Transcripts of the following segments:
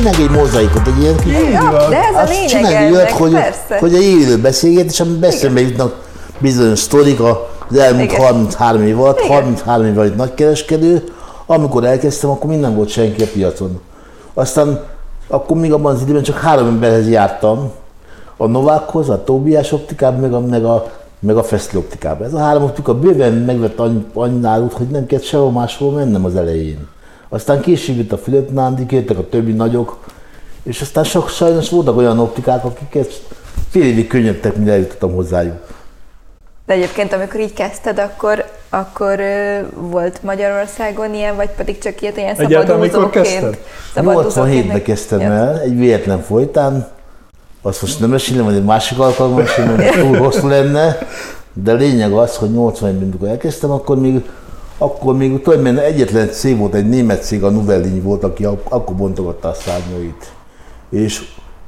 csinálj egy mozaikot, egy ilyen kis... Ja, de ez a Azt lényeg ennek, hogy, persze. hogy egy élő beszélgetés, amiben eszembe jutnak bizonyos sztorik az elmúlt Igen. 33 év alatt, Igen. 33 év alatt nagykereskedő, amikor elkezdtem, akkor minden volt senki a piacon. Aztán akkor még abban az időben csak három emberhez jártam, a Novákhoz, a Tóbiás optikában, meg a, meg a, meg a Feszli optikában. Ez a három optika bőven megvett annyi, annyi náluk, hogy nem kellett sehol máshol mennem az elején. Aztán később jött a Fülöp Nándi, jöttek a többi nagyok, és aztán sok, sajnos voltak olyan optikák, akiket fél évig könnyedtek, mire eljutottam hozzájuk. De egyébként, amikor így kezdted, akkor, akkor volt Magyarországon ilyen, vagy pedig csak ilyet ilyen szabadúzóként? kezdted? 87-ben kezdtem el, egy véletlen folytán, azt most nem mesélem, vagy egy másik alkalommal mert túl hosszú lenne, de lényeg az, hogy 81-ben, amikor elkezdtem, akkor még, akkor még tulajdonképpen egyetlen cég volt, egy német cég, a Novellini volt, aki ak- akkor bontogatta a szárnyait. És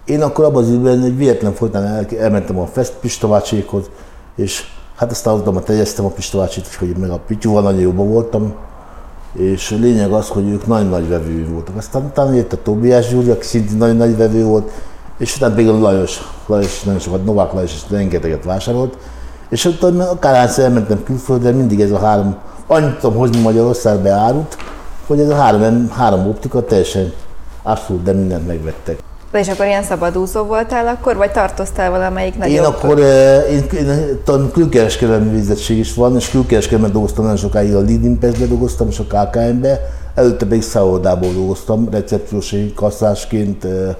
én akkor abban az időben egy véletlen folytán el, elmentem a Fest Pistavacsékhoz, és hát aztán már tegyeztem a Pistavacsit, és hogy meg a Pityúval nagyon jobban voltam, és a lényeg az, hogy ők nagy nagy vevő voltak. Aztán utána jött a Tóbiás Gyuri, aki szintén nagyon nagy vevő volt, és utána pedig a Lajos, Lajos nagyon sokat, Novák Lajos is rengeteget vásárolt, és utána akárhányszor elmentem külföldre, mindig ez a három, annyit tudom hozni Magyarországba árut, hogy ez a három, három optika teljesen abszolút, de mindent megvettek. De és akkor ilyen szabadúszó voltál akkor, vagy tartoztál valamelyik nagyobb? Én akkor, eh, én, én talán külkereskedelmi végzettség is van, és külkereskedelmen dolgoztam nagyon sokáig, a Lead Impulse-be dolgoztam, és a KKM-be, előtte pedig szállodából dolgoztam, recepciós kasszásként, eh,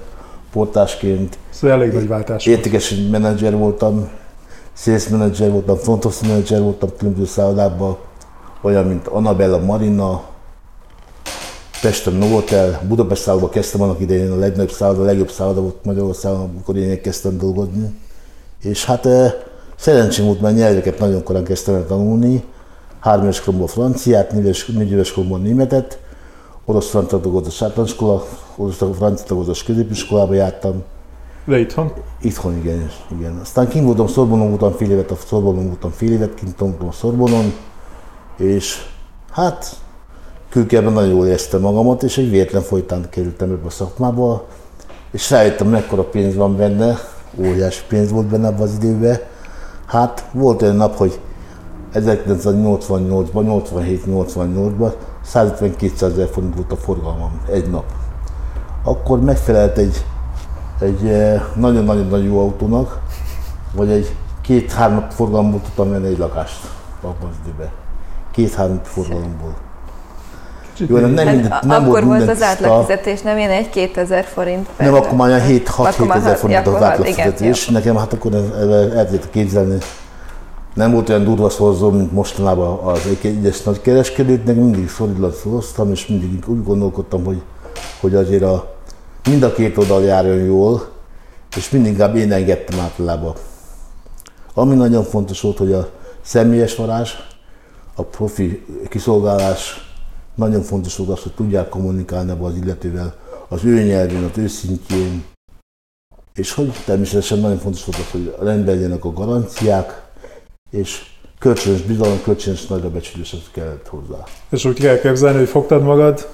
portásként, Szóval elég nagy váltás. értékes menedzser voltam, sales menedzser voltam, front office menedzser voltam különböző szállodában, olyan, mint Annabella Marina, Pesten Novotel, Budapest szállodában kezdtem annak idején, a legnagyobb szálloda, a legjobb szálloda volt Magyarországon, amikor én kezdtem dolgozni. És hát eh, szerencsém volt, mert nyelveket nagyon korán kezdtem el tanulni. Három éves koromban franciát, négy éves, koromban németet, orosz francia dolgozós általánoskola, orosz francia dolgozós középiskolába jártam, De itthon? Itthon igen, igen. Aztán kint voltam Szorbonon, voltam fél évet, a Szorbonon voltam fél évet, kint a Szorbonon, és hát külkerben nagyon jól éreztem magamat, és egy véletlen folytán kerültem ebbe a szakmába, és rájöttem, mekkora pénz van benne, óriási pénz volt benne abban az időben. Hát volt olyan nap, hogy 1988-ban, 87-88-ban 150-200 ezer forint volt a forgalmam egy nap. Akkor megfelelt egy egy eh, nagyon-nagyon-nagyon jó autónak, vagy egy két-három nap forgalomból tudtam venni egy lakást abban az időben. Két-három forgalomból. Jó, nem, nem, Hát minden, nem akkor volt volt az tiszta. átlagfizetés, nem ilyen egy 2000 forint. per- Nem, akkor már olyan 7 6 Akkor 7 már ezer hat- forint akkor az átlagfizetés. igen, Nekem hát akkor el, el, el tudjátok képzelni, nem volt olyan durva szorzó, mint mostanában az egy- egyes nagy kereskedők, nekem mindig szolidan szoroztam, és mindig úgy gondolkodtam, hogy, hogy azért a, mind a két oldal járjon jól, és mindig inkább én engedtem általában. Ami nagyon fontos volt, hogy a személyes varázs, a profi kiszolgálás, nagyon fontos volt az, hogy tudják kommunikálni abban az illetővel az ő nyelvén, az ő szintjén, és hogy természetesen nagyon fontos volt az, hogy rendben legyenek a garanciák, és kölcsönös bizalom, kölcsönös nagyra becsülés kellett hozzá. És úgy kell képzelni, hogy fogtad magad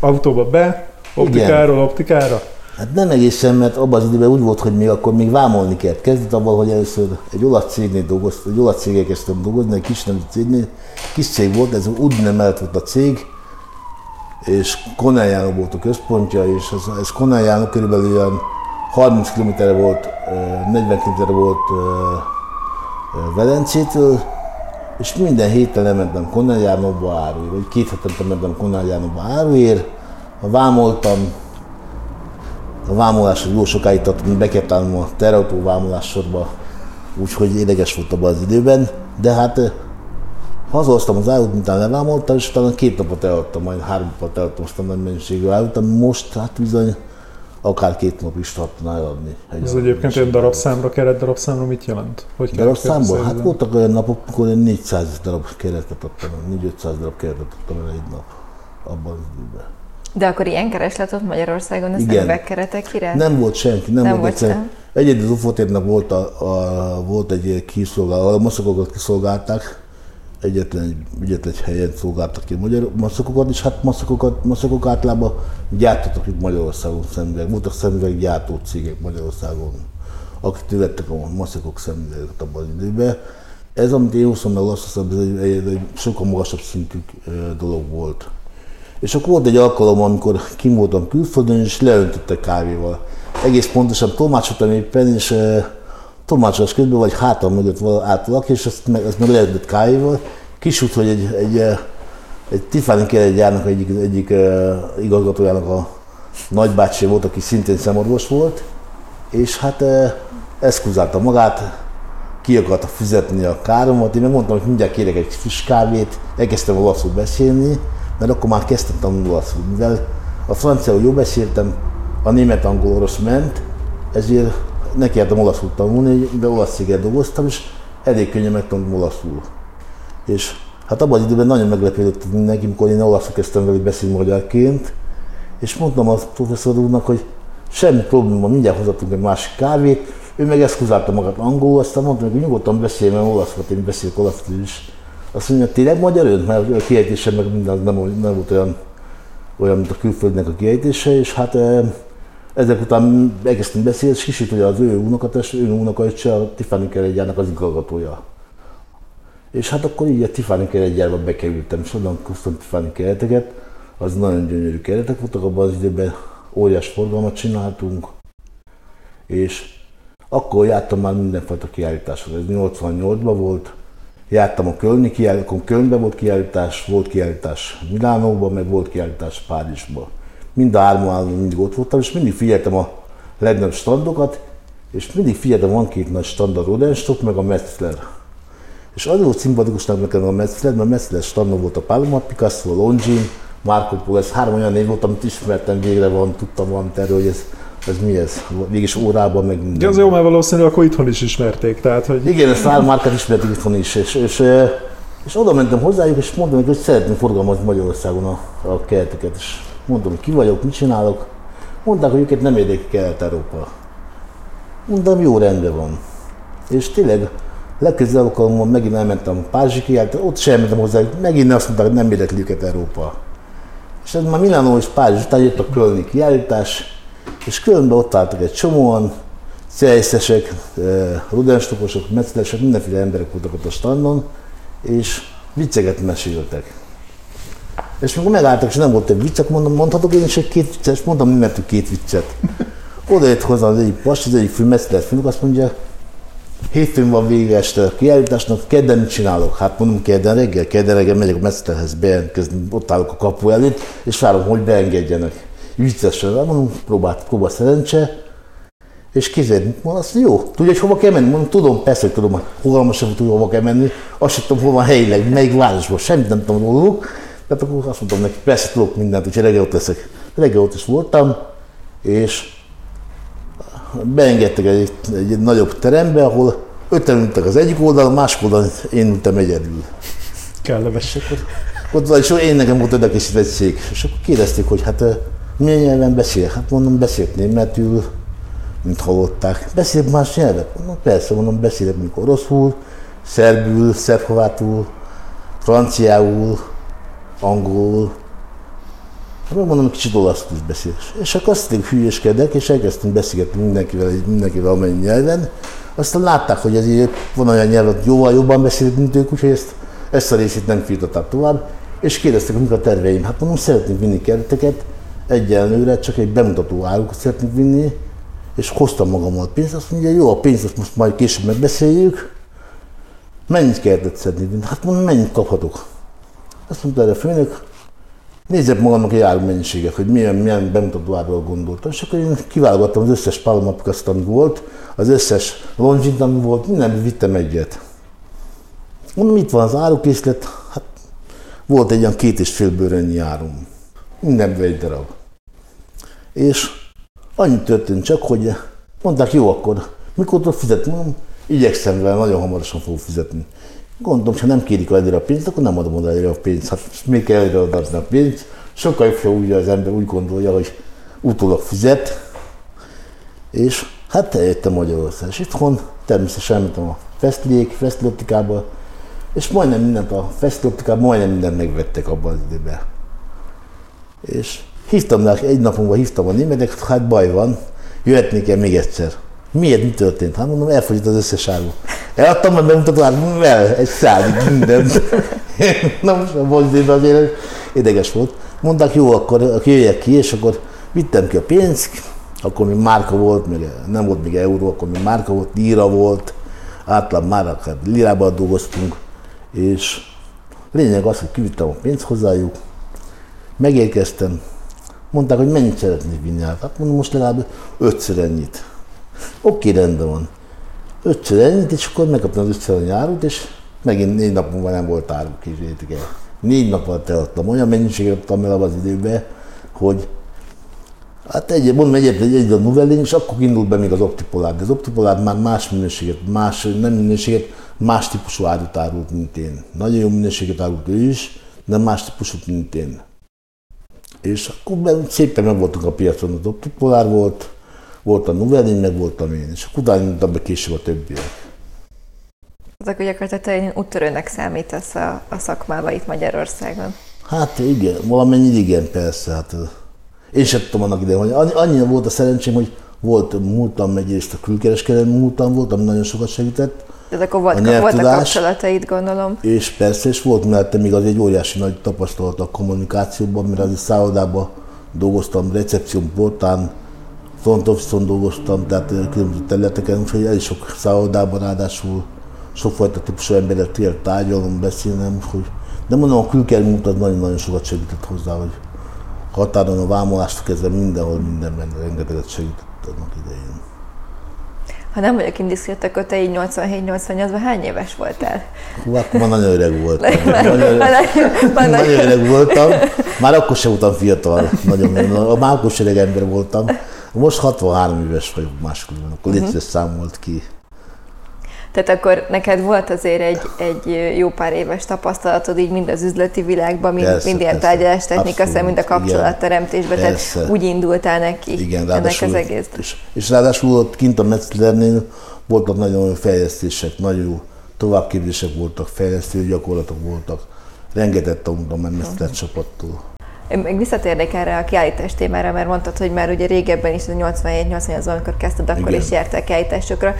autóba be, optikáról optikára. Hát nem egészen, mert abban az időben úgy volt, hogy még akkor még vámolni kellett. Kezdett abban, hogy először egy olasz cégnél dolgoztam, egy olasz cégek kezdtem dolgozni, egy kis nemű cégnél. Kis cég volt, ez nem volt a cég, és Konájának volt a központja, és ez, ez Konájának körülbelül olyan 30 km volt, eh, 40 km volt Velencétől, és minden héten elmentem Konájánokba áruért, vagy két hetente mentem Konájánokba áruért, vámoltam, a vámolás jó sokáig tartott, be kellett állnom a terautó vámolás sorba, úgyhogy édeges volt abban az időben, de hát eh, hazahoztam az árut, miután levámoltam, és utána két napot eladtam, majd három napot eladtam azt a nagy mennyiségű árut, ami most hát bizony akár két nap is tartana eladni. Egy Ez egyébként egy darabszámra, keret darabszámra mit jelent? Hogy Darabszámból? Hát voltak olyan napok, amikor én 400 darab keretet adtam, 400 darab keretet adtam el egy nap abban az időben. De akkor ilyen kereslet ott Magyarországon az Igen. üvegkeretek iránt? Nem volt senki, nem, Nem volt egyszer. az UFO volt, a, a, volt egy kiszolgáló, a maszakokat kiszolgálták, egyetlen egy, egyetlen egy helyen szolgáltak ki magyar maszakokat, és hát maszakokat, maszakok általában gyártottak itt Magyarországon szemüveg, voltak szemüveg gyártó cégek Magyarországon, akik vettek a maszekok szemüveget abban az időben. Ez, amit én hoztam meg, azt hiszem, ez egy, egy, egy sokkal magasabb szintű dolog volt. És akkor volt egy alkalom, amikor kim voltam külföldön, és leöntöttek kávéval. Egész pontosan tolmácsoltam éppen, és tolmácsolás közben vagy hátam mögött állt valaki, és ezt meg, ezt meg leöntött kávéval. Kisút, hogy egy, egy, egy Tiffany keretgyárnak egyik, egyik uh, igazgatójának a nagybácsi volt, aki szintén szemorvos volt, és hát uh, eszkuzálta magát, ki akarta fizetni a káromat, én megmondtam, hogy mindjárt kérek egy friss kávét, elkezdtem olaszul beszélni, mert akkor már kezdtem tanulni olaszul, mivel a franciául jó beszéltem, a német angol orosz ment, ezért nekiálltam olaszul tanulni, de olasz céget dolgoztam, és elég könnyen megtanultam olaszul. És hát abban az időben nagyon meglepődött mindenki, amikor én olaszul kezdtem vele beszélni magyarként, és mondtam a professzor úrnak, hogy semmi probléma, mindjárt hozhatunk egy másik kávét, ő meg eszkuzálta magát angolul, aztán mondtam, hogy nyugodtan beszélj, mert olaszul, én beszélek olaszul is. Azt mondja, tényleg magyar ön? Mert a kiejtése meg minden nem, nem volt olyan, olyan, mint a külföldnek a kiejtése, és hát ezek után elkezdtünk beszélni, és kicsit, hogy az ő unokatest, ő unokaöccse a Tiffany keredjának az igazgatója. És hát akkor így a Tiffany keredjába bekerültem, és onnan kusztam Tiffany kereteket, az nagyon gyönyörű keretek voltak, abban az időben óriás forgalmat csináltunk, és akkor jártam már mindenfajta kiállításhoz. Ez 88-ban volt, jártam a Kölni kiállításokon, Kölnben volt kiállítás, volt kiállítás Milánóban, meg volt kiállítás Párizsban. Mind a három mindig ott voltam, és mindig figyeltem a legnagyobb standokat, és mindig figyeltem, van két nagy stand, a Rodenstock, meg a Metzler. És az volt szimpatikusnak nekem a Metzler, mert Metzler standon volt a Paloma Picasso, Longin, Marco Polo, ez három olyan név volt, amit ismertem, végre van, tudtam valamit erről, hogy ez ez mi ez? Mégis órában meg minden. Ja, az jó, mert valószínűleg akkor itthon is ismerték. Tehát, hogy... Igen, ezt három márkát ismerték itthon is, és, és, és oda mentem hozzájuk, és mondtam hogy szeretném forgalmazni Magyarországon a, a kereteket. És hogy ki vagyok, mit csinálok. Mondták, hogy őket nem érdekli Kelet-Európa. Mondtam, jó, rendben van. És tényleg legközelebb alkalommal megint elmentem kiállításra, ott sem mentem hozzá, megint azt mondták, hogy nem érdekli őket Európa. És ez már Milánó és Párizs után jött a Kölni kiállítás, és különben ott álltak egy csomóan, CSS-ek, eh, rudenstokosok, mecclesek, mindenféle emberek voltak ott a standon, és vicceget meséltek. És mikor megálltak, és nem volt egy viccek, mondom, mondhatok én is egy két viccet, mondtam, mi mentünk két viccet. Oda jött hozzá az egyik past, az egyik filmmecclet fiúk, azt mondja, hétfőn van vége este a kiállításnak, kedden mit csinálok? Hát mondom, kedden reggel, kedden reggel megyek a mecclethez bejelentkezni, ott állok a kapu előtt, és várom, hogy beengedjenek viccesen, mondom, próbált, próba szerencse, és kézed, mondom, azt jó, tudja, hogy hova kell menni? Mondom, tudom, persze, hogy tudom, fogalmas sem tudom, hova kell menni, azt sem tudom, hol van helyileg, melyik városban, semmit nem tudom róluk, tehát akkor azt mondtam neki, persze tudok mindent, úgyhogy reggel ott leszek. Reggel ott is voltam, és beengedtek egy, egy, egy nagyobb terembe, ahol öten ültek az egyik oldalon, másik oldalon én ültem egyedül. Kellemes. Akkor ott van, és én nekem volt érdekesítve egy szék, és akkor kérdezték, hogy hát milyen nyelven beszél? Hát mondom, beszélt németül, mint hallották. Beszél más nyelvet? Mondom, persze, mondom, beszélek mint oroszul, szerbül, szerbhovátul, franciául, angolul. Hát mondom, kicsit olaszul is beszél. És akkor azt mondjuk hülyeskedek, és elkezdtünk beszélgetni mindenkivel, mindenkivel amennyi nyelven. Aztán látták, hogy ezért van olyan nyelv, hogy jóval jobban beszélünk, mint ők, úgyhogy ezt, ezt a részét nem firtatták tovább. És kérdeztek, mik a terveim. Hát mondom, szeretnénk vinni kereteket, egyenlőre csak egy bemutató árukat szeretnék vinni, és hoztam magammal pénzt, azt mondja, jó, a pénzt azt most majd később megbeszéljük, mennyit kellett szedni? Hát mondom, mennyit kaphatok? Azt mondta erre a főnök, nézzek magamnak egy árumennyiséget, hogy milyen, milyen bemutató áról gondoltam. És akkor én kiválogattam az összes palomapikat, ami volt, az összes longit, ami volt, minden vittem egyet. Mondom, itt van az árukészlet, hát volt egy olyan két és fél bőrönnyi árum. Mindenből egy darab. És annyi történt csak, hogy mondták, jó, akkor mikor tudok fizetni? Mondom, igyekszem vele, nagyon hamarosan fogok fizetni. Gondolom, ha nem kérik előre a pénzt, akkor nem adom oda előre a pénzt. Hát még kell előre adni a pénzt. Sokkal jobb, úgy az ember úgy gondolja, hogy utólag fizet. És hát eljöttem Magyarország. És itthon természetesen elmentem a Fesztlék, Fesztloptikába, és majdnem mindent a Fesztloptikában, majdnem mindent megvettek abban az időben. És Hívtam rá, egy napon hívtam a németek, hát baj van, jöhetnék el még egyszer. Miért, mi történt? Hát mondom, elfogyott az összes áru. Eladtam, mert bemutatom, hát el, egy szállít mindent. Na most a boldében azért ideges volt. Mondták, jó, akkor jöjjek ki, és akkor vittem ki a pénzt, akkor még márka volt, még nem volt még euró, akkor még márka volt, líra volt, átlag márka, hát lirában dolgoztunk, és lényeg az, hogy kivittem a pénzt hozzájuk, megérkeztem, mondták, hogy mennyit szeretnék vinni át. Hát mondom, most legalább ötször ennyit. Oké, rendben van. Ötször ennyit, és akkor megkaptam az ötször annyi árut, és megint négy nap múlva nem volt áru, képzeljétek el. Négy nap alatt eladtam. Olyan mennyiséget adtam el az időben, hogy Hát egy, mondom egyébként egy, egy a Nuvelin, és akkor indult be még az optipolár. De az optipolár már más minőséget, más, nem minőséget, más típusú árut árult, mint én. Nagyon jó minőséget árult ő is, de más típusú, mint én. És akkor szépen meg voltunk a piacon, az optipolár volt, volt a Nuvelin, meg voltam én, és akkor utána be később a többiek. Az akkor gyakorlatilag úttörőnek számítasz a, a szakmába itt Magyarországon. Hát igen, valamennyi igen, persze. Hát, én sem tudtam annak idején, hogy annyira volt a szerencsém, hogy volt múltam egyrészt a külkereskedelmi múltam volt, ami nagyon sokat segített. De akkor volt, a volt a kapcsolataid, gondolom. És persze, és volt mellette még az egy óriási nagy tapasztalat a kommunikációban, mert az szállodában dolgoztam, recepción portán, front office dolgoztam, tehát különböző területeken, úgyhogy elég sok szállodában ráadásul sokfajta típusú emberek tél tárgyalom, beszélnem, hogy de mondom, a külkerül mutat nagyon-nagyon sokat segített hozzá, hogy határon a vámolást kezdve mindenhol, mindenben rengeteget segített annak idején. Ha nem vagyok indiszkrét, akkor te így 87-88-ban hány éves voltál? Hú, akkor már nagyon öreg voltam. nagyon, öreg, nagyon öreg voltam. Már akkor sem voltam fiatal. Nagyon, már akkor sem öreg ember voltam. Most 63 éves vagyok máskor, akkor uh-huh. létre számolt ki. Tehát akkor neked volt azért egy, egy jó pár éves tapasztalatod így mind az üzleti világban, mind, persze, mind ilyen tárgyalás technika, szem, mind a kapcsolatteremtésben, tehát úgy indultál neki igen, ennek az egész. És, és ráadásul ott kint a Metzlernél voltak nagyon jó fejlesztések, nagyon jó továbbképzések voltak, fejlesztő gyakorlatok voltak. Rengeteg tanultam a Metzler csapattól. Én még visszatérnék erre a kiállítás témára, mert mondtad, hogy már ugye régebben is, 87-88 amikor kezdted, akkor Igen. is jártál kiállításokra.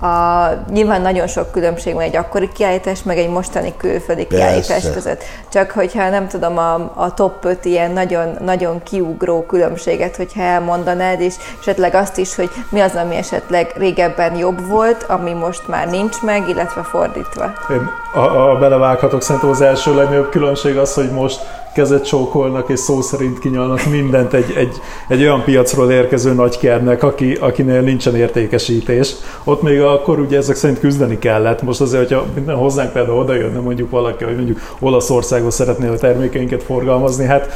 A, nyilván nagyon sok különbség van egy akkori kiállítás, meg egy mostani külföldi Persze. kiállítás között. Csak hogyha nem tudom, a, a top 5 ilyen nagyon, nagyon kiugró különbséget, hogyha elmondanád, és esetleg azt is, hogy mi az, ami esetleg régebben jobb volt, ami most már nincs meg, illetve fordítva. Én, a, a belevághatok, szerintem az első legnagyobb különbség az, hogy most kezet csókolnak és szó szerint kinyalnak mindent egy, egy, egy olyan piacról érkező nagykernek, aki, akinél nincsen értékesítés. Ott még akkor ugye ezek szerint küzdeni kellett. Most azért, hogyha minden hozzánk például oda jönne mondjuk valaki, hogy mondjuk Olaszországban szeretné a termékeinket forgalmazni, hát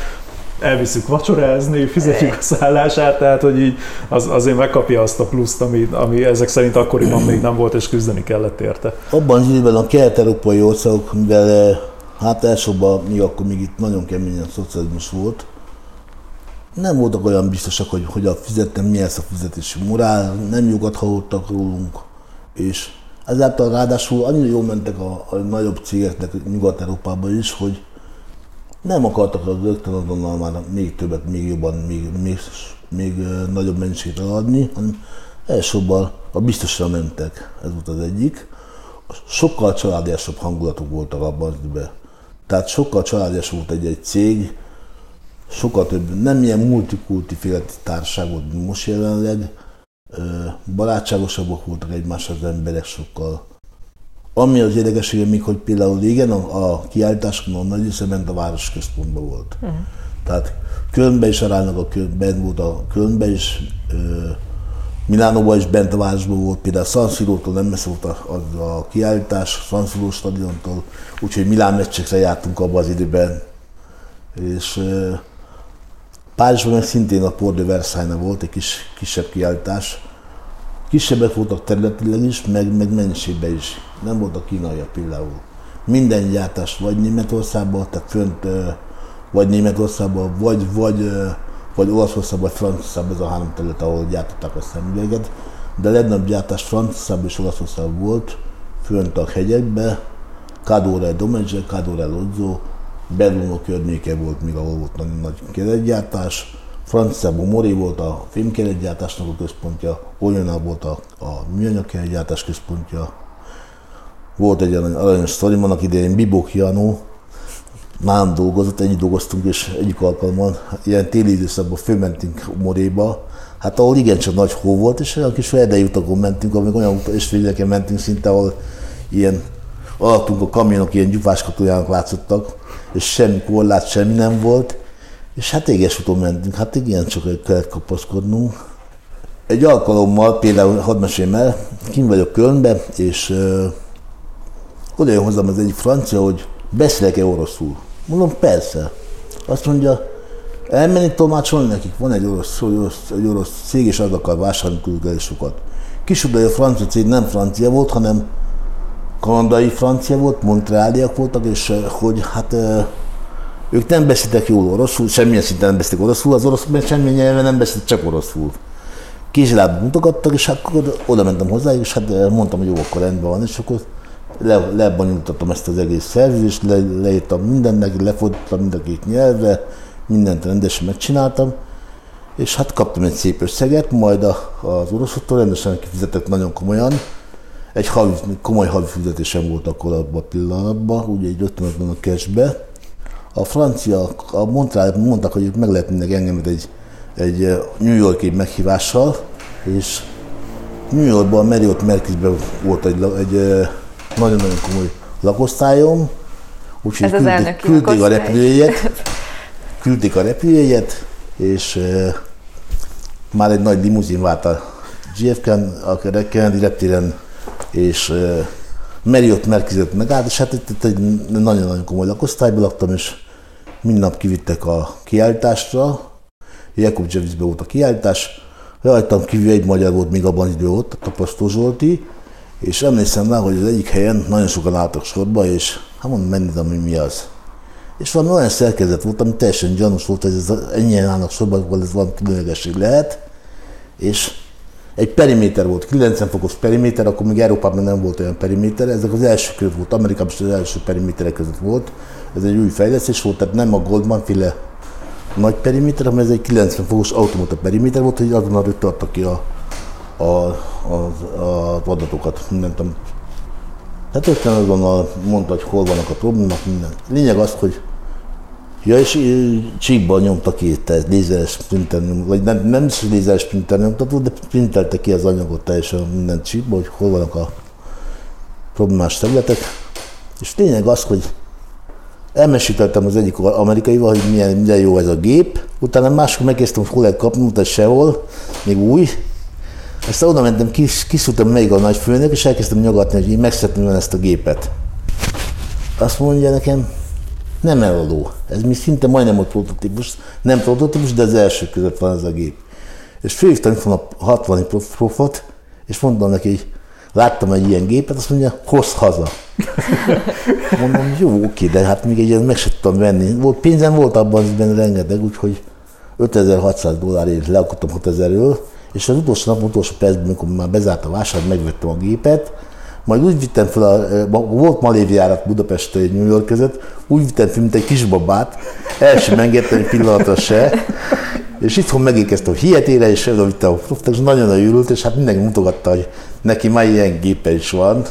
elviszük vacsorázni, fizetjük a szállását, tehát hogy így az, azért megkapja azt a pluszt, ami, ami ezek szerint akkoriban még nem volt, és küzdeni kellett érte. Abban az időben a kelet-európai országok, mivel Hát elsőbben mi akkor még itt nagyon keményen szocializmus volt. Nem voltak olyan biztosak, hogy, hogy a fizettem, mi lesz a fizetési morál, nem jogat hallottak rólunk, és ezáltal ráadásul annyira jól mentek a, a nagyobb cégeknek Nyugat-Európában is, hogy nem akartak az rögtön azonnal már még többet, még jobban, még, még, még nagyobb mennyiséget adni, hanem elsőbben a biztosra mentek, ez volt az egyik. Sokkal családiasabb hangulatok voltak abban az időben. Tehát sokkal családias volt egy-egy cég, sokkal több, nem ilyen multikulti féleti társaság volt, most jelenleg, barátságosabbak voltak egymás az emberek sokkal. Ami az érdekessége még, hogy például régen a, a kiállításokon a nagy része bent a városközpontban volt. Uh-huh. Tehát Kölnbe is aránylag a Köln, bent volt a Kölnbe is, Milánóban is bent a városban volt, például San Siro-tól nem messze volt a, a, a kiállítás, San Siro stadiontól, úgyhogy Milán meccsekre jártunk abban az időben. És e, Párizsban meg szintén a Port de Versailles volt egy kis, kisebb kiállítás. Kisebbek voltak területileg is, meg, meg mennyiségben is. Nem volt a kínaiak például. Minden gyártás vagy Németországban, tehát fönt vagy Németországban, vagy, vagy vagy Olaszország, vagy Franciaország, ez a három terület, ahol gyártották a szemüveget. De a legnagyobb gyártás Franciaországban és Olaszországban volt, fönt a hegyekbe, Cadore Domege, Cadore Lozzo, Berlino környéke volt még, ahol volt nagyon nagy keretgyártás. Franciában Mori volt a fémkeretgyártásnak a központja, Olyona volt a, a műanyag keretgyártás központja. Volt egy aranyos sztorim, annak idején Bibok Janó, nálam dolgozott, ennyi dolgoztunk, és egyik alkalommal ilyen téli időszakban fölmentünk Moréba, hát ahol igencsak nagy hó volt, és olyan kis erdei utakon mentünk, amik olyan ösvényeken mentünk szinte, ahol ilyen alattunk a kamionok ilyen gyufáskatújának látszottak, és semmi korlát, semmi nem volt, és hát éges úton mentünk, hát igen, csak kellett kapaszkodnunk. Egy alkalommal, például hadd meséljem el, kim vagyok Kölnbe, és ö, oda jön hozzám az egyik francia, hogy beszélek-e oroszul. Mondom, persze. Azt mondja, elmenni tolmácsolni nekik, van egy orosz, orosz, egy orosz cég, és az akar vásárolni küldelésokat. Kisudai a francia cég nem francia volt, hanem kanadai francia volt, montreáliak voltak, és hogy hát ők nem beszéltek jól oroszul, semmilyen szinten nem beszéltek oroszul, az orosz semmilyen nyelven nem beszéltek, csak oroszul. Kézilában mutogattak, és akkor oda mentem hozzá, és hát mondtam, hogy jó, akkor rendben van, és akkor le, lebonyolítottam ezt az egész szerződést, le, leírtam mindennek, lefordítottam mind a két nyelvre, mindent rendesen megcsináltam, és hát kaptam egy szép összeget, majd a, az oroszoktól rendesen kifizetett nagyon komolyan. Egy havi, komoly havi fizetésem volt akkor abban a pillanatban, ugye egy 50 a cashbe. A francia, a Montreal mondtak, hogy meg lehet engem egy, egy New Yorki meghívással, és New Yorkban, a Marriott Merkizben volt egy, egy nagyon-nagyon komoly lakosztályom, úgyhogy küldték, küldték a repülőjegyet, küldték a repülőjegyet, és uh, már egy nagy limuzin vált a JFK-n, a Kennedy reptéren, és uh, Marriott Merkizet megállt, és hát itt, itt egy nagyon-nagyon komoly lakosztályban laktam, és minden kivittek a kiállításra, Jakob Javisbe volt a kiállítás, rajtam kívül egy magyar volt még abban idő ott, a Tapasztó Zsolti, és emlékszem rá, hogy az egyik helyen nagyon sokan álltak sorba, és hát mondom, menni, hogy mi az. És valami olyan szerkezet volt, ami teljesen gyanús volt, hogy ez ennyien állnak sorba, akkor ez valami különlegesség lehet. És egy periméter volt, 90 fokos periméter, akkor még Európában nem volt olyan periméter, ezek az első között volt, Amerikában is az első periméterek között volt, ez egy új fejlesztés volt, tehát nem a Goldman féle nagy periméter, hanem ez egy 90 fokos automata periméter volt, hogy azonnal rögtön adta ki a, a, az, az adatokat, mindent. Hát rögtön azonnal mondta, hogy hol vannak a problémák, minden. Lényeg az, hogy Ja, és csíkban nyomta ki ez lézeres printer, vagy nem, nem is lézeres printer nyomtató, de printelte ki az anyagot teljesen minden csíkban, hogy hol vannak a problémás területek. És lényeg az, hogy elmesítettem az egyik amerikaival, hogy milyen, milyen jó ez a gép, utána máskor megkezdtem, hogy hol lehet kapni, utána sehol, még új, aztán oda mentem, kis, kiszúrtam még a nagyfőnök, és elkezdtem nyogatni, hogy én meg szeretném ezt a gépet. Azt mondja nekem, nem eladó. Ez mi szinte majdnem a prototípus, nem prototípus, de az első között van ez a gép. És főhívtam itt a 60 profot, és mondtam neki, hogy láttam egy ilyen gépet, azt mondja, hozz haza. Mondom, jó, oké, de hát még egy ilyen meg sem tudtam venni. Volt, pénzem volt abban benne rengeteg, úgyhogy 5600 dollárért leakadtam 6000-ről, és az utolsó nap, utolsó percben, amikor már bezárt a vásár, megvettem a gépet, majd úgy vittem fel, a, volt Malévjárat Budapest New York között, úgy vittem fel, mint egy kisbabát, el sem engedtem egy pillanatra se, és itthon megérkeztem a hietére, és oda vittem a profit, és nagyon-nagyon örült, és hát mindenki mutogatta, hogy neki már ilyen gépe is van.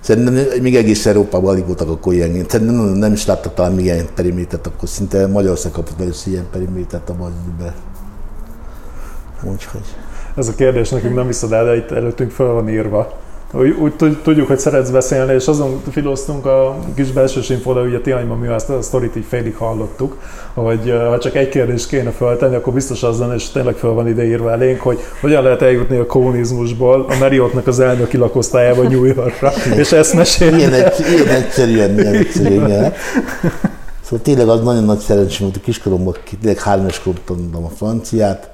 Szerintem még egész Európában alig voltak akkor ilyen, szerintem nem, nem is láttak talán még ilyen perimétert, akkor szinte Magyarország kapott először ilyen perimétert a bazdibe. Úgyhogy. Ez a kérdés nekünk nem visszad el, de itt előttünk fel van írva. Úgy, úgy tudjuk, hogy szeretsz beszélni, és azon filoztunk a kis belső sinfoda, ugye Tianyban mi azt a sztorit így félig hallottuk, hogy ha csak egy kérdést kéne föltenni, akkor biztos az lenne, és tényleg fel van ide írva elénk, hogy hogyan lehet eljutni a kommunizmusból a Marriottnak az elnöki lakosztályába New Yorkra, és ezt mesélni. Ilyen, ilyen egyszerűen, ilyen egyszerűen. Szóval tényleg az nagyon nagy szerencsém volt, a kiskoromban tényleg éves tanultam a franciát,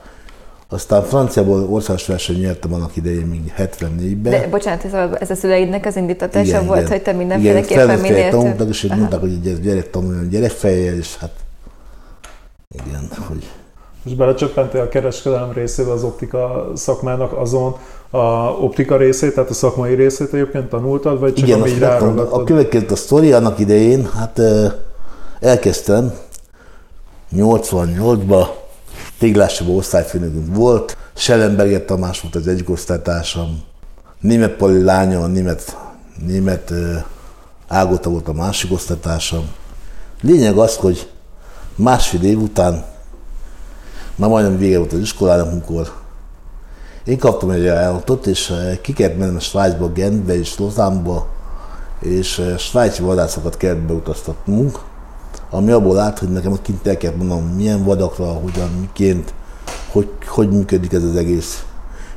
aztán franciából országos verseny nyertem annak idején még 74-ben. De bocsánat, ez a, ez a szüleidnek az indítatása igen, volt, igen. hogy te mindenféleképpen minél több... tanultak, és mondták, hogy ez gyerek tanuljon gyerekfejjel, és hát igen, hogy... És belecsöppentél a kereskedelem részébe az optika szakmának azon, a optika részét, tehát a szakmai részét egyébként tanultad, vagy csak Igen, így A következő a sztori annak idején, hát elkezdtem 88-ban, Téglásiba osztályfőnökünk volt, Schellenberger Tamás volt az egyik osztálytársam, német Pali lánya, a német, német Ágota volt a másik osztálytársam. Lényeg az, hogy másfél év után, már majdnem vége volt az iskolának, amikor én kaptam egy ajánlatot, és ki kellett mennem Svájcba, Gentbe és Lozánba, és svájci vadászokat kellett beutaztatnunk, ami abból állt, hogy nekem ott kint el kellett mondanom, milyen vadakra, hogyan, miként, hogy, hogy működik ez az egész.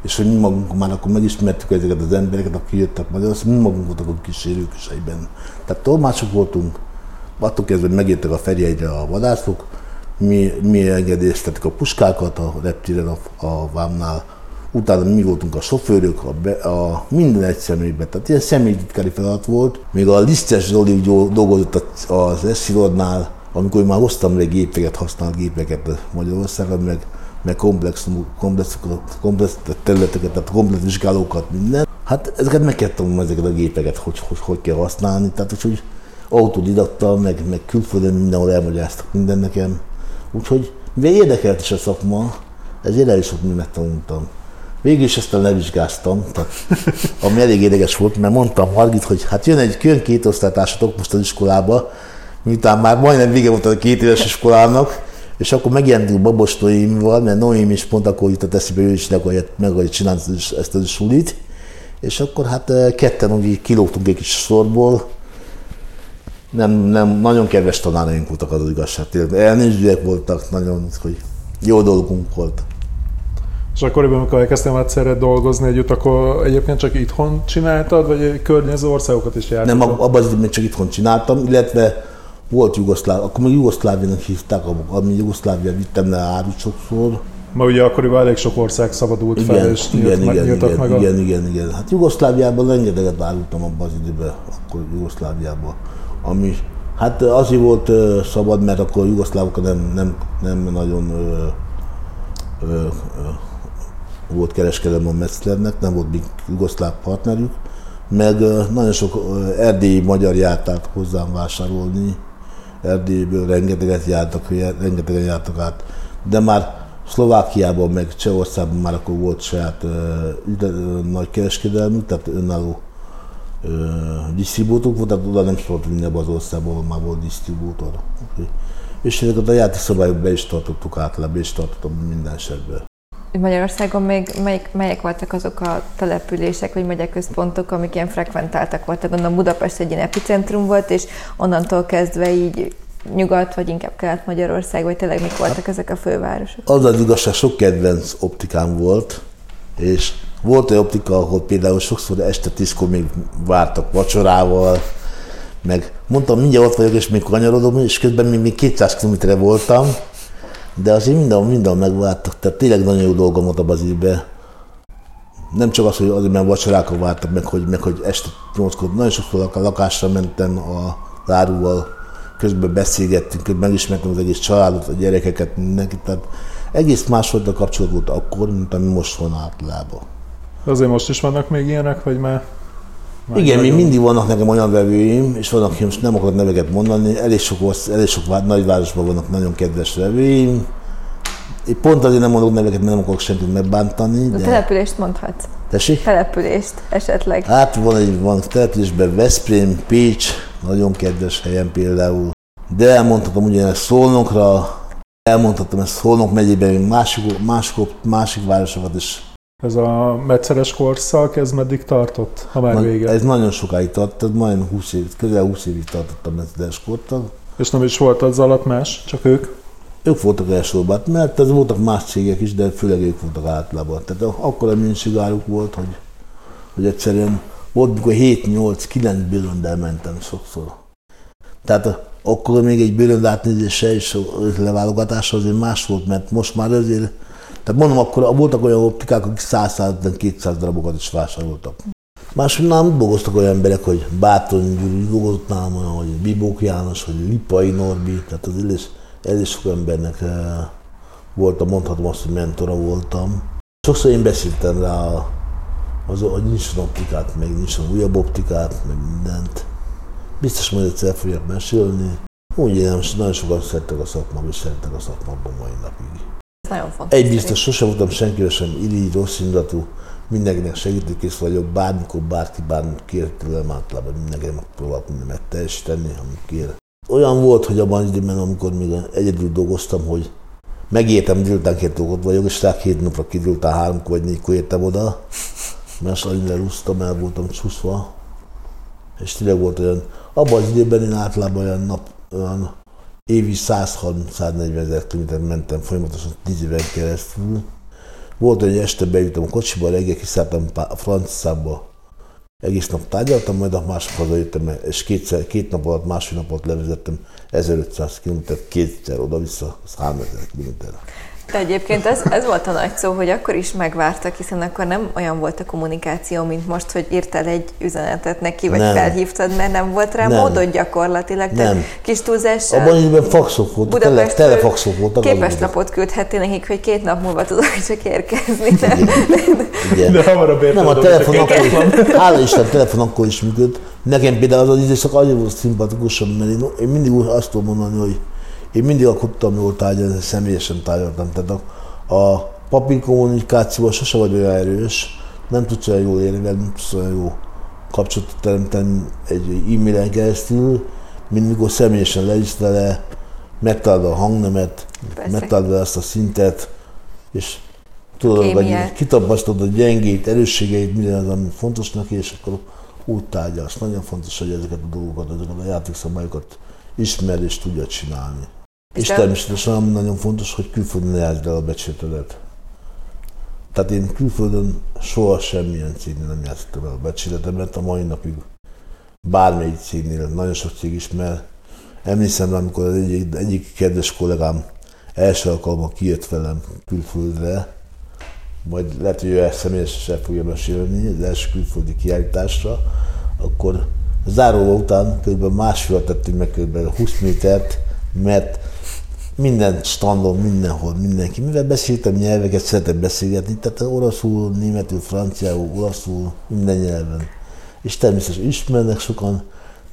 És hogy mi magunk már akkor megismertük ezeket az embereket, akik jöttek Magyarországon, mi magunk voltak a kísérők is egyben. Tehát tolmácsok voltunk, attól kezdve, megértek a Ferihegyre a vadászok, mi, mi engedélyeztettük a puskákat a reptiren a, a vámnál, utána mi voltunk a sofőrök, a, be, a minden egy személyben. Tehát ilyen személytitkári feladat volt. Még a Lisztes Zoli dolgozott az Eszirodnál, amikor már hoztam le gépeket, használt gépeket Magyarországon, meg, meg komplex, komplex, komplex területeket, tehát komplex vizsgálókat, minden. Hát ezeket meg kell tanulni, ezeket a gépeket, hogy, hogy, hogy kell használni. Tehát, hogy autodidakta, meg, meg külföldön mindenhol elmagyaráztak minden nekem. Úgyhogy mivel érdekelt is a szakma, ezért el is sok mindent tanultam. Végül is ezt levizsgáztam, tehát, ami elég érdekes volt, mert mondtam Margit, hogy hát jön egy jön két osztálytársatok most az iskolába, miután már majdnem vége volt a két éves iskolának, és akkor megjelentünk Babos Noémival, mert Noémi is pont akkor jutott eszébe, ő is meg akarja csinálni ezt a sulit, és akkor hát eh, ketten úgy kilógtunk egy kis sorból, nem, nem, nagyon kedves tanáraink voltak az, az igazság. Elnézőek voltak, nagyon, hogy jó dolgunk volt. És akkoriban, amikor elkezdtem egyszerre dolgozni együtt, akkor egyébként csak itthon csináltad, vagy környező országokat is jártad? Nem, abban az még csak itthon csináltam, illetve volt Jugoszláv, akkor még Jugoszláviának hívták, ami Jugoszlávia vittem le árut sokszor. Ma ugye akkoriban elég sok ország szabadult igen, fel, és igen, nyílt, igen, igen, meg igen, a... igen, igen, Hát Jugoszláviában rengeteget árultam abban az időben, akkor Jugoszláviában, ami hát azért volt uh, szabad, mert akkor jugoszlávokat nem, nem, nem nagyon uh, uh, uh, volt kereskedelem a Metzlernek, nem volt még jugoszláv partnerük, meg nagyon sok erdélyi magyar járt át hozzám vásárolni, Erdélyből rengeteget jártak, rengetegen jártak át, de már Szlovákiában, meg Csehországban már akkor volt saját uh, nagy kereskedelmük, tehát önálló uh, disztribútorok volt, tehát oda nem szólt vinni az országban, ahol már volt disztribútor. Okay. És ezeket a játékszabályok be is tartottuk általában, be is tartottam minden esetben. Magyarországon még melyik, melyek voltak azok a települések vagy megyeközpontok, amik ilyen frekventáltak voltak? Gondolom Budapest egy ilyen epicentrum volt, és onnantól kezdve így nyugat, vagy inkább kelet-Magyarország, vagy tényleg mik voltak ezek a fővárosok? Az az igazság, sok kedvenc optikám volt, és volt egy optika, ahol például sokszor este tízkor még vártak vacsorával, meg mondtam, mindjárt ott vagyok, és még kanyarodom, és közben még, még 200 km voltam, de azért minden, minden megváltak, tehát tényleg nagyon jó dolgom volt abban az időben. Nem csak az, hogy azért, mert vacsorákra vártak, meg hogy, meg hogy este nyolckor, nagyon sokszor a lakásra mentem a láruval, közben beszélgettünk, közben megismertem az egész családot, a gyerekeket, mindenkit, tehát egész másfajta kapcsolat volt akkor, mint ami most van általában. Azért most is vannak még ilyenek, vagy már már Igen, még mindig vannak nekem olyan vevőim, és vannak, most nem akarok neveket mondani, elég sok, elég sok nagyvárosban vannak nagyon kedves vevőim. Én pont azért nem mondok neveket, mert nem akarok senkit megbántani. De... települést mondhatsz. Tessék? Települést esetleg. Hát van egy van településben Veszprém, Pécs, nagyon kedves helyen például. De elmondhatom ugyanezt Szolnokra, elmondhatom ezt Szolnok megyében, másik, másik, másik városokat is ez a megyszeres korszak, ez meddig tartott, ha már Na, vége? Ez nagyon sokáig tartott, majdnem 20 év, közel 20 évig tartott a megyszeres korszak. És nem is volt az alatt más, csak ők? Ők voltak elsősorban, mert ez voltak más cégek is, de főleg ők voltak általában. Tehát akkor a minőségáruk volt, hogy, hogy egyszerűen volt, mikor 7-8-9 bőröndel mentem sokszor. Tehát akkor még egy bőrönd átnézése és leválogatása azért más volt, mert most már azért tehát mondom, akkor voltak olyan optikák, akik 100-200 darabokat is vásároltak. Máshogy nem dolgoztak olyan emberek, hogy Báton Gyuri dolgozott nálam, olyan, hogy Bibók János, hogy Lipai Norbi, tehát az elég, elég sok embernek eh, voltam, mondhatom azt, hogy mentora voltam. Sokszor én beszéltem rá, az, hogy nincs optikát, meg nincs újabb optikát, meg mindent. Biztos majd egyszer fogják mesélni. Úgy én nagyon sokan szerettek a szakmám, és szerettek a szakmában mai napig. Nagyon fontos. Egy biztos, sosem voltam senkivel sem irigy, rossz indulatú, mindenkinek segítőkész vagyok, bármikor bárki bármit kér tőlem, általában mindenkinek megpróbálok mindenet teljesíteni, amit kér. Olyan volt, hogy abban az időben, amikor még egyedül dolgoztam, hogy megértem délután két dolgot vagyok, és rá két napra ki délután háromkor vagy négykor értem oda, mert annyira lerúztam, el voltam csúszva, és tényleg volt olyan, abban az időben én általában olyan nap, olyan évi 130-140 ezer kilométert mentem folyamatosan 10 éven keresztül. Volt, hogy este bejutom kocsiba, reggel kiszálltam a Franciába, egész nap tárgyaltam, majd a másik hazajöttem, és kétszer, két nap alatt, másfél nap alatt levezettem 1500 km, kétszer oda-vissza, 3000 km. De egyébként ez, ez volt a nagy szó, hogy akkor is megvártak, hiszen akkor nem olyan volt a kommunikáció, mint most, hogy írtál egy üzenetet neki, vagy nem. felhívtad, mert nem volt rá nem. módod gyakorlatilag. Tehát nem. kis túlzással. Abban időben faxok voltak, tele, telefaxok voltak. Képes napot küldhettél nekik, hogy két nap múlva tudok csak érkezni. Igen. Igen. De hamarabb Nem, a telefon akkor, hála Isten, telefon akkor is működött. Nekem például az az időszak annyira volt szimpatikusabb, mert én, én mindig azt tudom mondani, hogy én mindig akartam jól tárgyalni, személyesen tárgyaltam. Tehát a, a papír kommunikációval sose vagy olyan erős, nem tudsz olyan jól élni, nem tudsz olyan jó kapcsolatot teremteni egy e-mailen keresztül, mint mikor személyesen leüsz vele, megtalálod a hangnemet, megtalálod ezt a szintet, és tudod, hogy kitapasztod a gyengét, erősségeit, minden az, ami fontos neki, és akkor úgy tárgyalsz. Nagyon fontos, hogy ezeket a dolgokat, ezeket a játékszabályokat ismer és tudja csinálni. És, és természetesen ami nagyon fontos, hogy külföldön járd el a becsületedet. Tehát én külföldön soha semmilyen cégnél nem játszottam el a becsületemet, a mai napig bármelyik cégnél, nagyon sok cég ismer. Emlékszem, amikor az egyik, egyik kedves kollégám első alkalommal kijött velem külföldre, majd lehet, hogy ő ezt személyesen el fogja mesélni, az első külföldi kiállításra, akkor záróva után kb. másfél tettünk meg kb. 20 métert, mert minden standon, mindenhol, mindenki. Mivel beszéltem nyelveket, szeretek beszélgetni, tehát oroszul, németül, franciául, olaszul, minden nyelven. És természetesen ismernek sokan,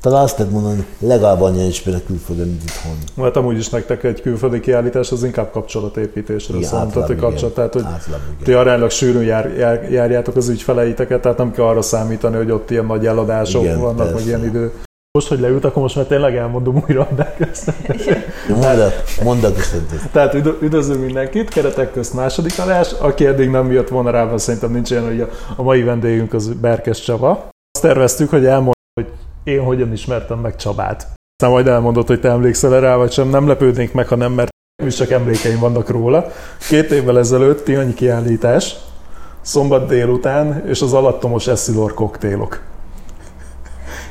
talán azt lehet mondani, legalább annyian ismernek külföldön, mint itthon. Mert amúgy is nektek egy külföldi kiállítás az inkább kapcsolatépítésre szól. Tehát, kapcsolat, tehát, hogy ti aránylag sűrűn jár, jár, járjátok az ügyfeleiteket, tehát nem kell arra számítani, hogy ott ilyen nagy eladások igen, vannak, persze. vagy ilyen idő. Most, hogy leült, akkor most már tényleg elmondom újra a közt. Mondd a Tehát üdvözlünk mindenkit, keretek közt második adás. Aki eddig nem jött volna rá, szerintem nincs ilyen, hogy a mai vendégünk az Berkes Csaba. Azt terveztük, hogy elmondom, hogy én hogyan ismertem meg Csabát. Aztán majd elmondott, hogy te emlékszel rá, vagy sem. Nem lepődnék meg, ha nem, mert is csak emlékeim vannak róla. Két évvel ezelőtt Tihanyi kiállítás, szombat délután, és az alattomos eszilor koktélok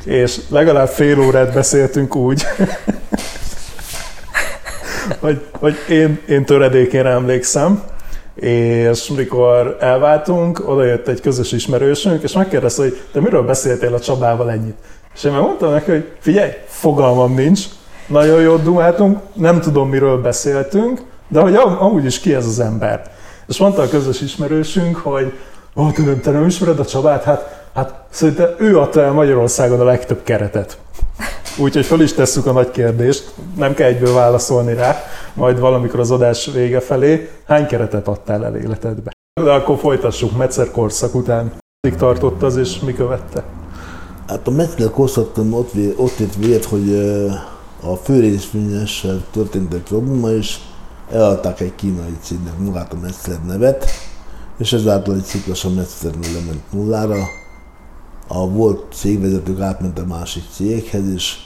és legalább fél órát beszéltünk úgy, hogy, hogy én, én töredékén emlékszem, és mikor elváltunk, oda jött egy közös ismerősünk, és megkérdezte, hogy te miről beszéltél a Csabával ennyit? És én mondtam neki, hogy figyelj, fogalmam nincs, nagyon jót dumáltunk, nem tudom, miről beszéltünk, de hogy amúgy is ki ez az ember. És mondta a közös ismerősünk, hogy ó, nem, te nem ismered a Csabát? Hát Hát szerintem ő adta el Magyarországon a legtöbb keretet. Úgyhogy föl is tesszük a nagy kérdést, nem kell egyből válaszolni rá, majd valamikor az adás vége felé. Hány keretet adtál el életedbe? De akkor folytassuk, Metzer korszak után. Meddig tartott az, és mi követte? Hát a Metzer korszakban ott, ott ért véget, hogy a főrészvényessel történt egy probléma, és eladták egy kínai cégnek magát a Metzler nevet, és ezáltal egy ciklas a Metzlernél lement nullára, a volt cégvezetők átment másik céghez, és,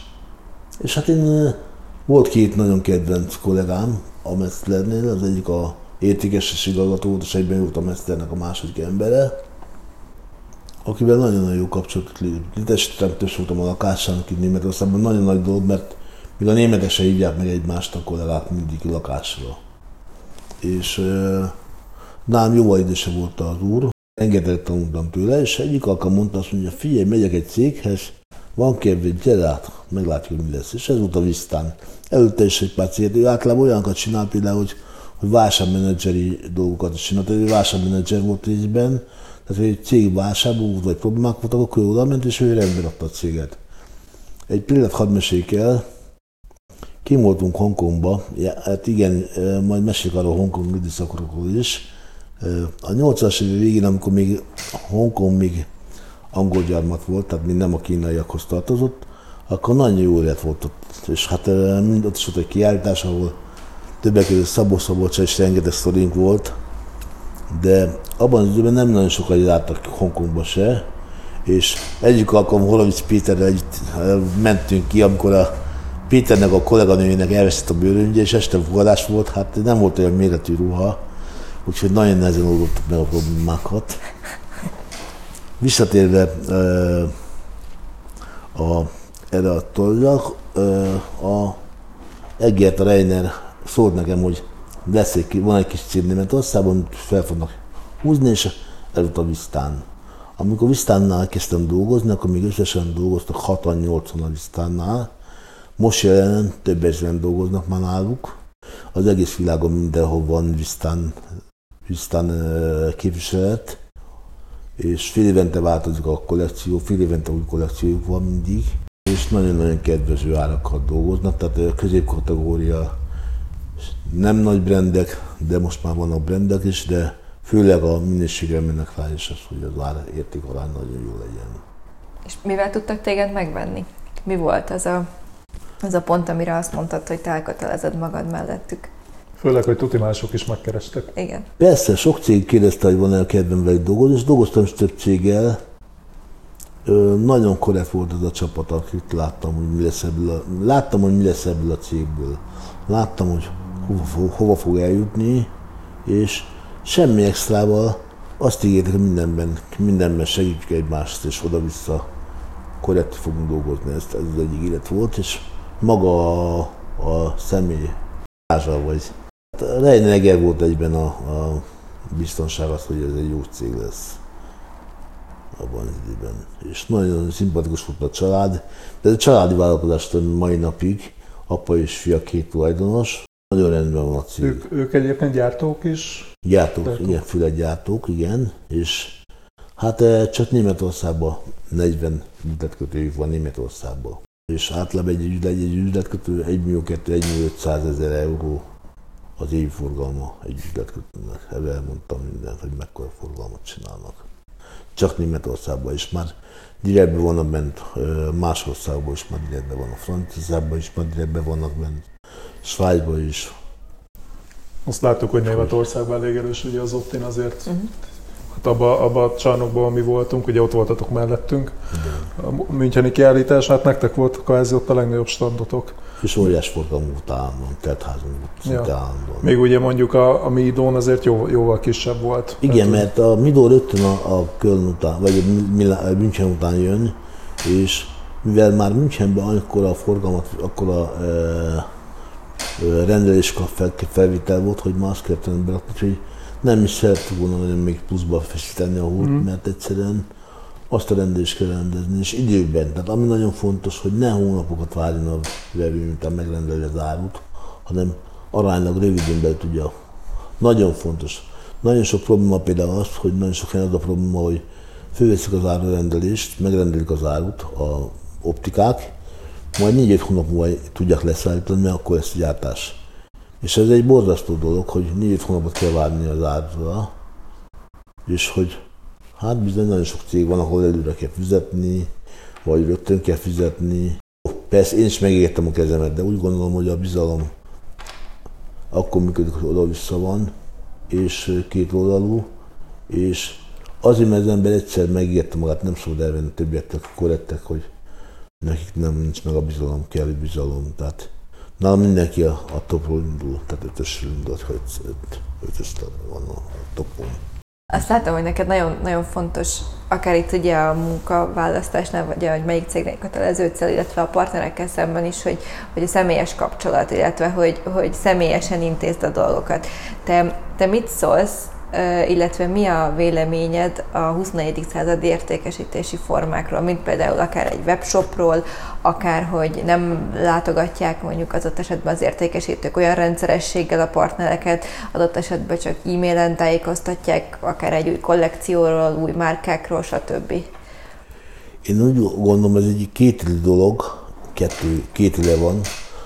és hát én volt két nagyon kedvenc kollégám a Metzlernél, az egyik a értékeses igazgató volt, és egyben volt a Metzlernek a második embere, akivel nagyon-nagyon jó kapcsolatot létesítettem, több voltam a lakásának itt Németországban, nagyon nagy dolog, mert még a németek se hívják meg egymást a kollégák mindig lakásra. És uh, nálam jóval időse volt az úr, Engedett tanultam tőle, és egyik alkalom mondta azt mondja, figyelj, megyek egy céghez, van kedvéd, gyere át, meglátjuk, mi lesz. És ez volt a Visztán. Előtte is egy pár ő általában olyanokat csinál például, hogy, hogy válságmenedzseri dolgokat is csinált. Ő válságmenedzser volt részben, tehát hogy egy cég válságban volt, vagy problémák voltak, akkor ő oda ment, és ő rendben adta a céget. Egy példát hadd meséljük el. kim voltunk Hongkongba, ja, hát igen, majd meséljük arról Hongkong időszakokról is. A 80-as évek végén, amikor még Hongkong még angol gyarmat volt, tehát még nem a kínaiakhoz tartozott, akkor nagyon jó élet volt ott. És hát mind ott is volt egy kiállítás, ahol többek között Szabó Szabolcsa is rengeteg szorink volt, de abban az időben nem nagyon sokan jártak Hongkongba se, és egyik alkalom Horovics Péterrel együtt mentünk ki, amikor a Péternek a kolléganőjének elveszett a bőröngye, és este fogadás volt, hát nem volt olyan méretű ruha, úgyhogy nagyon nehezen oldottuk meg a problémákat. Visszatérve a, erre a tollra, a Egert a Reiner szólt nekem, hogy lesz egy, van egy kis cím Németországban, fel fognak húzni, és elutal Visztán. Amikor Visztánnál kezdtem dolgozni, akkor még összesen dolgoztak 68-an a Visztánnál, most jelen több ezeren dolgoznak már náluk. Az egész világon mindenhol van Visztán, Visztán képviselet, és fél évente változik a kollekció, fél évente új kollekciójuk van mindig, és nagyon-nagyon kedvező árakat dolgoznak, tehát középkategória nem nagy brendek, de most már vannak brendek is, de főleg a minőségre mennek rá, és az, hogy az ár érték arány nagyon jó legyen. És mivel tudtak téged megvenni? Mi volt az a, az a pont, amire azt mondtad, hogy te elkötelezed magad mellettük? Főleg, hogy tuti mások is megkerestek. Igen. Persze, sok cég kérdezte, hogy van-e a kedvem velük dolgozni, és dolgoztam is több céggel. Ö, nagyon korrekt volt az a csapat, akit láttam, hogy mi lesz ebből a, láttam, hogy mi lesz ebből a cégből. Láttam, hogy hova fog, hova fog eljutni, és semmi extrával azt ígértek, hogy mindenben, mindenben segítjük egymást, és oda-vissza korrekt fogunk dolgozni. Ez, ez az egyik élet volt, és maga a, a személy vagy Reiner volt egyben a, a biztonság az, hogy ez egy jó cég lesz abban az időben. És nagyon szimpatikus volt a család, de a családi vállalkozás mai napig, apa és fia két tulajdonos, nagyon rendben van a cég. Ők, ők egyébként gyártók is? Gyártók, gyártók. igen, fületgyártók, igen, és hát eh, csak Németországban 40 üzletkötőjük van Németországban. És általában egy, üzlet, egy üzletkötő 1 millió 2, 1 millió 500 ezer euró az évi forgalma egy üzletkötőnek. Ebben elmondtam mindent, hogy mekkora forgalmat csinálnak. Csak Németországban is már direktben vannak bent, más országban is már direktben vannak, Franciaországban is már direktben vannak bent, Svájcban is. Azt láttuk, hogy Németországban elég erős, ugye az Optin azért uh-huh. Hát abba, abba a csarnokban, ami voltunk, ugye ott voltatok mellettünk. Igen. A Müncheni kiállítás, hát nektek volt kvázi ott a legnagyobb standotok. És óriás forgalmú állandóan, teltházunk ja. Még ugye mondjuk a, a Midón azért jó, jóval kisebb volt. Igen, mert, mert a Midó rögtön a, a Köln után, vagy a München után jön, és mivel már Münchenben akkor a forgalmat, akkor a e, e, rendelés fel, felvétel volt, hogy más kellett berakni, hogy nem is szerettük volna nagyon még pluszba feszíteni a húrt, mm. mert egyszerűen azt a rendelést kell rendezni, és időben. Tehát ami nagyon fontos, hogy ne hónapokat várjon a vevő, után megrendelni az árut, hanem aránylag röviden belül tudja. Nagyon fontos. Nagyon sok probléma például az, hogy nagyon sok helyen az a probléma, hogy fölveszik az árurendelést, megrendelik az árut a optikák, majd 4-5 hónap múlva tudják leszállítani, mert akkor lesz a gyártás. És ez egy borzasztó dolog, hogy négy hónapot kell várni az árra, és hogy hát bizony nagyon sok cég van, ahol előre kell fizetni, vagy rögtön kell fizetni. Persze én is megértem a kezemet, de úgy gondolom, hogy a bizalom akkor működik, hogy oda-vissza van, és két oldalú, és azért, mert az ember egyszer megérte magát, nem szabad elvenni többieknek, korrektek, hogy nekik nem nincs meg a bizalom, kell bizalom. Tehát Na, mindenki a, a topról indul, tehát ötösről indul, hogy öt, ötös van a, topon. Azt látom, hogy neked nagyon, nagyon fontos, akár itt ugye a munkaválasztásnál, vagy hogy melyik cégnek kötelező cél, illetve a partnerekkel szemben is, hogy, hogy a személyes kapcsolat, illetve hogy, hogy személyesen intézd a dolgokat. Te, te mit szólsz illetve mi a véleményed a 21. század értékesítési formákról, mint például akár egy webshopról, akár hogy nem látogatják mondjuk az ott esetben az értékesítők olyan rendszerességgel a partnereket, adott esetben csak e-mailen tájékoztatják, akár egy új kollekcióról, új márkákról, stb. Én úgy gondolom, ez egy két dolog, kettő, két van.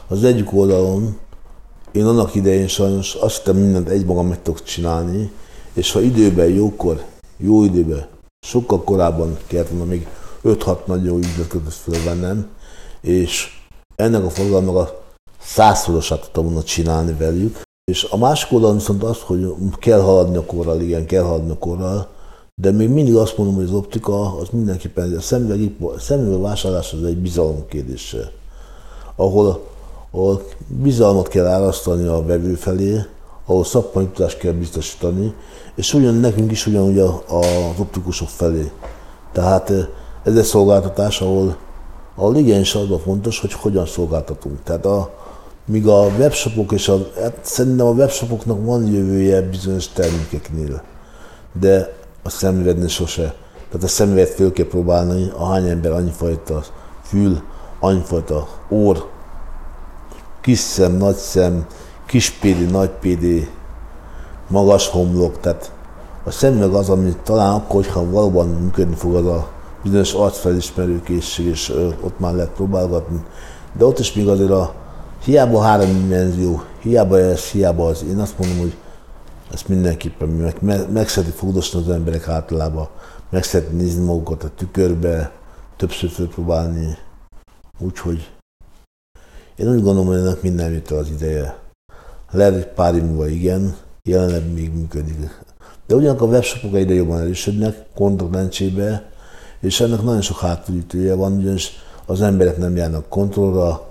Az egyik oldalon én annak idején sajnos azt hittem mindent egymagam meg tudok csinálni, és ha időben, jókor, jó időben, sokkal korábban kellett volna még 5-6 nagy jó ügyletet fölvennem, és ennek a forgalomnak a százszorosát tudtam volna csinálni velük. És a másik oldalon viszont az, hogy kell haladni a korral, igen, kell haladni a korral, de még mindig azt mondom, hogy az optika az mindenképpen, a szemüveg vásárlás az egy bizalom kérdése, ahol, ahol bizalmat kell árasztani a vevő felé, ahol szakmai tudást kell biztosítani, és ugyan nekünk is ugyanúgy az optikusok felé. Tehát eh, ez egy szolgáltatás, ahol, ahol igenis az fontos, hogy hogyan szolgáltatunk. Tehát a, míg a webshopok és a, hát szerintem a webshopoknak van jövője bizonyos termékeknél, de a szemüvegnél sose. Tehát a szemüveget föl kell próbálni, ahány ember annyifajta fül, annyifajta orr, kis szem, nagy szem, kis PD, nagy PD, magas homlok, tehát a szemüveg az, ami talán akkor, hogyha valóban működni fog az a bizonyos arcfelismerő készség, és ott már lehet próbálgatni. De ott is még azért a hiába három dimenzió, hiába ez, hiába az, én azt mondom, hogy ezt mindenképpen meg, meg, meg fogdosni az emberek általában, meg nézni magukat a tükörbe, többször fölpróbálni. Úgyhogy én úgy gondolom, hogy ennek minden az ideje. Hogy pár év múlva igen, jelenleg még működik. De ugyanakkor a webshopok egyre jobban erősödnek, kontaktlencsébe, és ennek nagyon sok hátulütője van, ugyanis az emberek nem járnak kontrollra,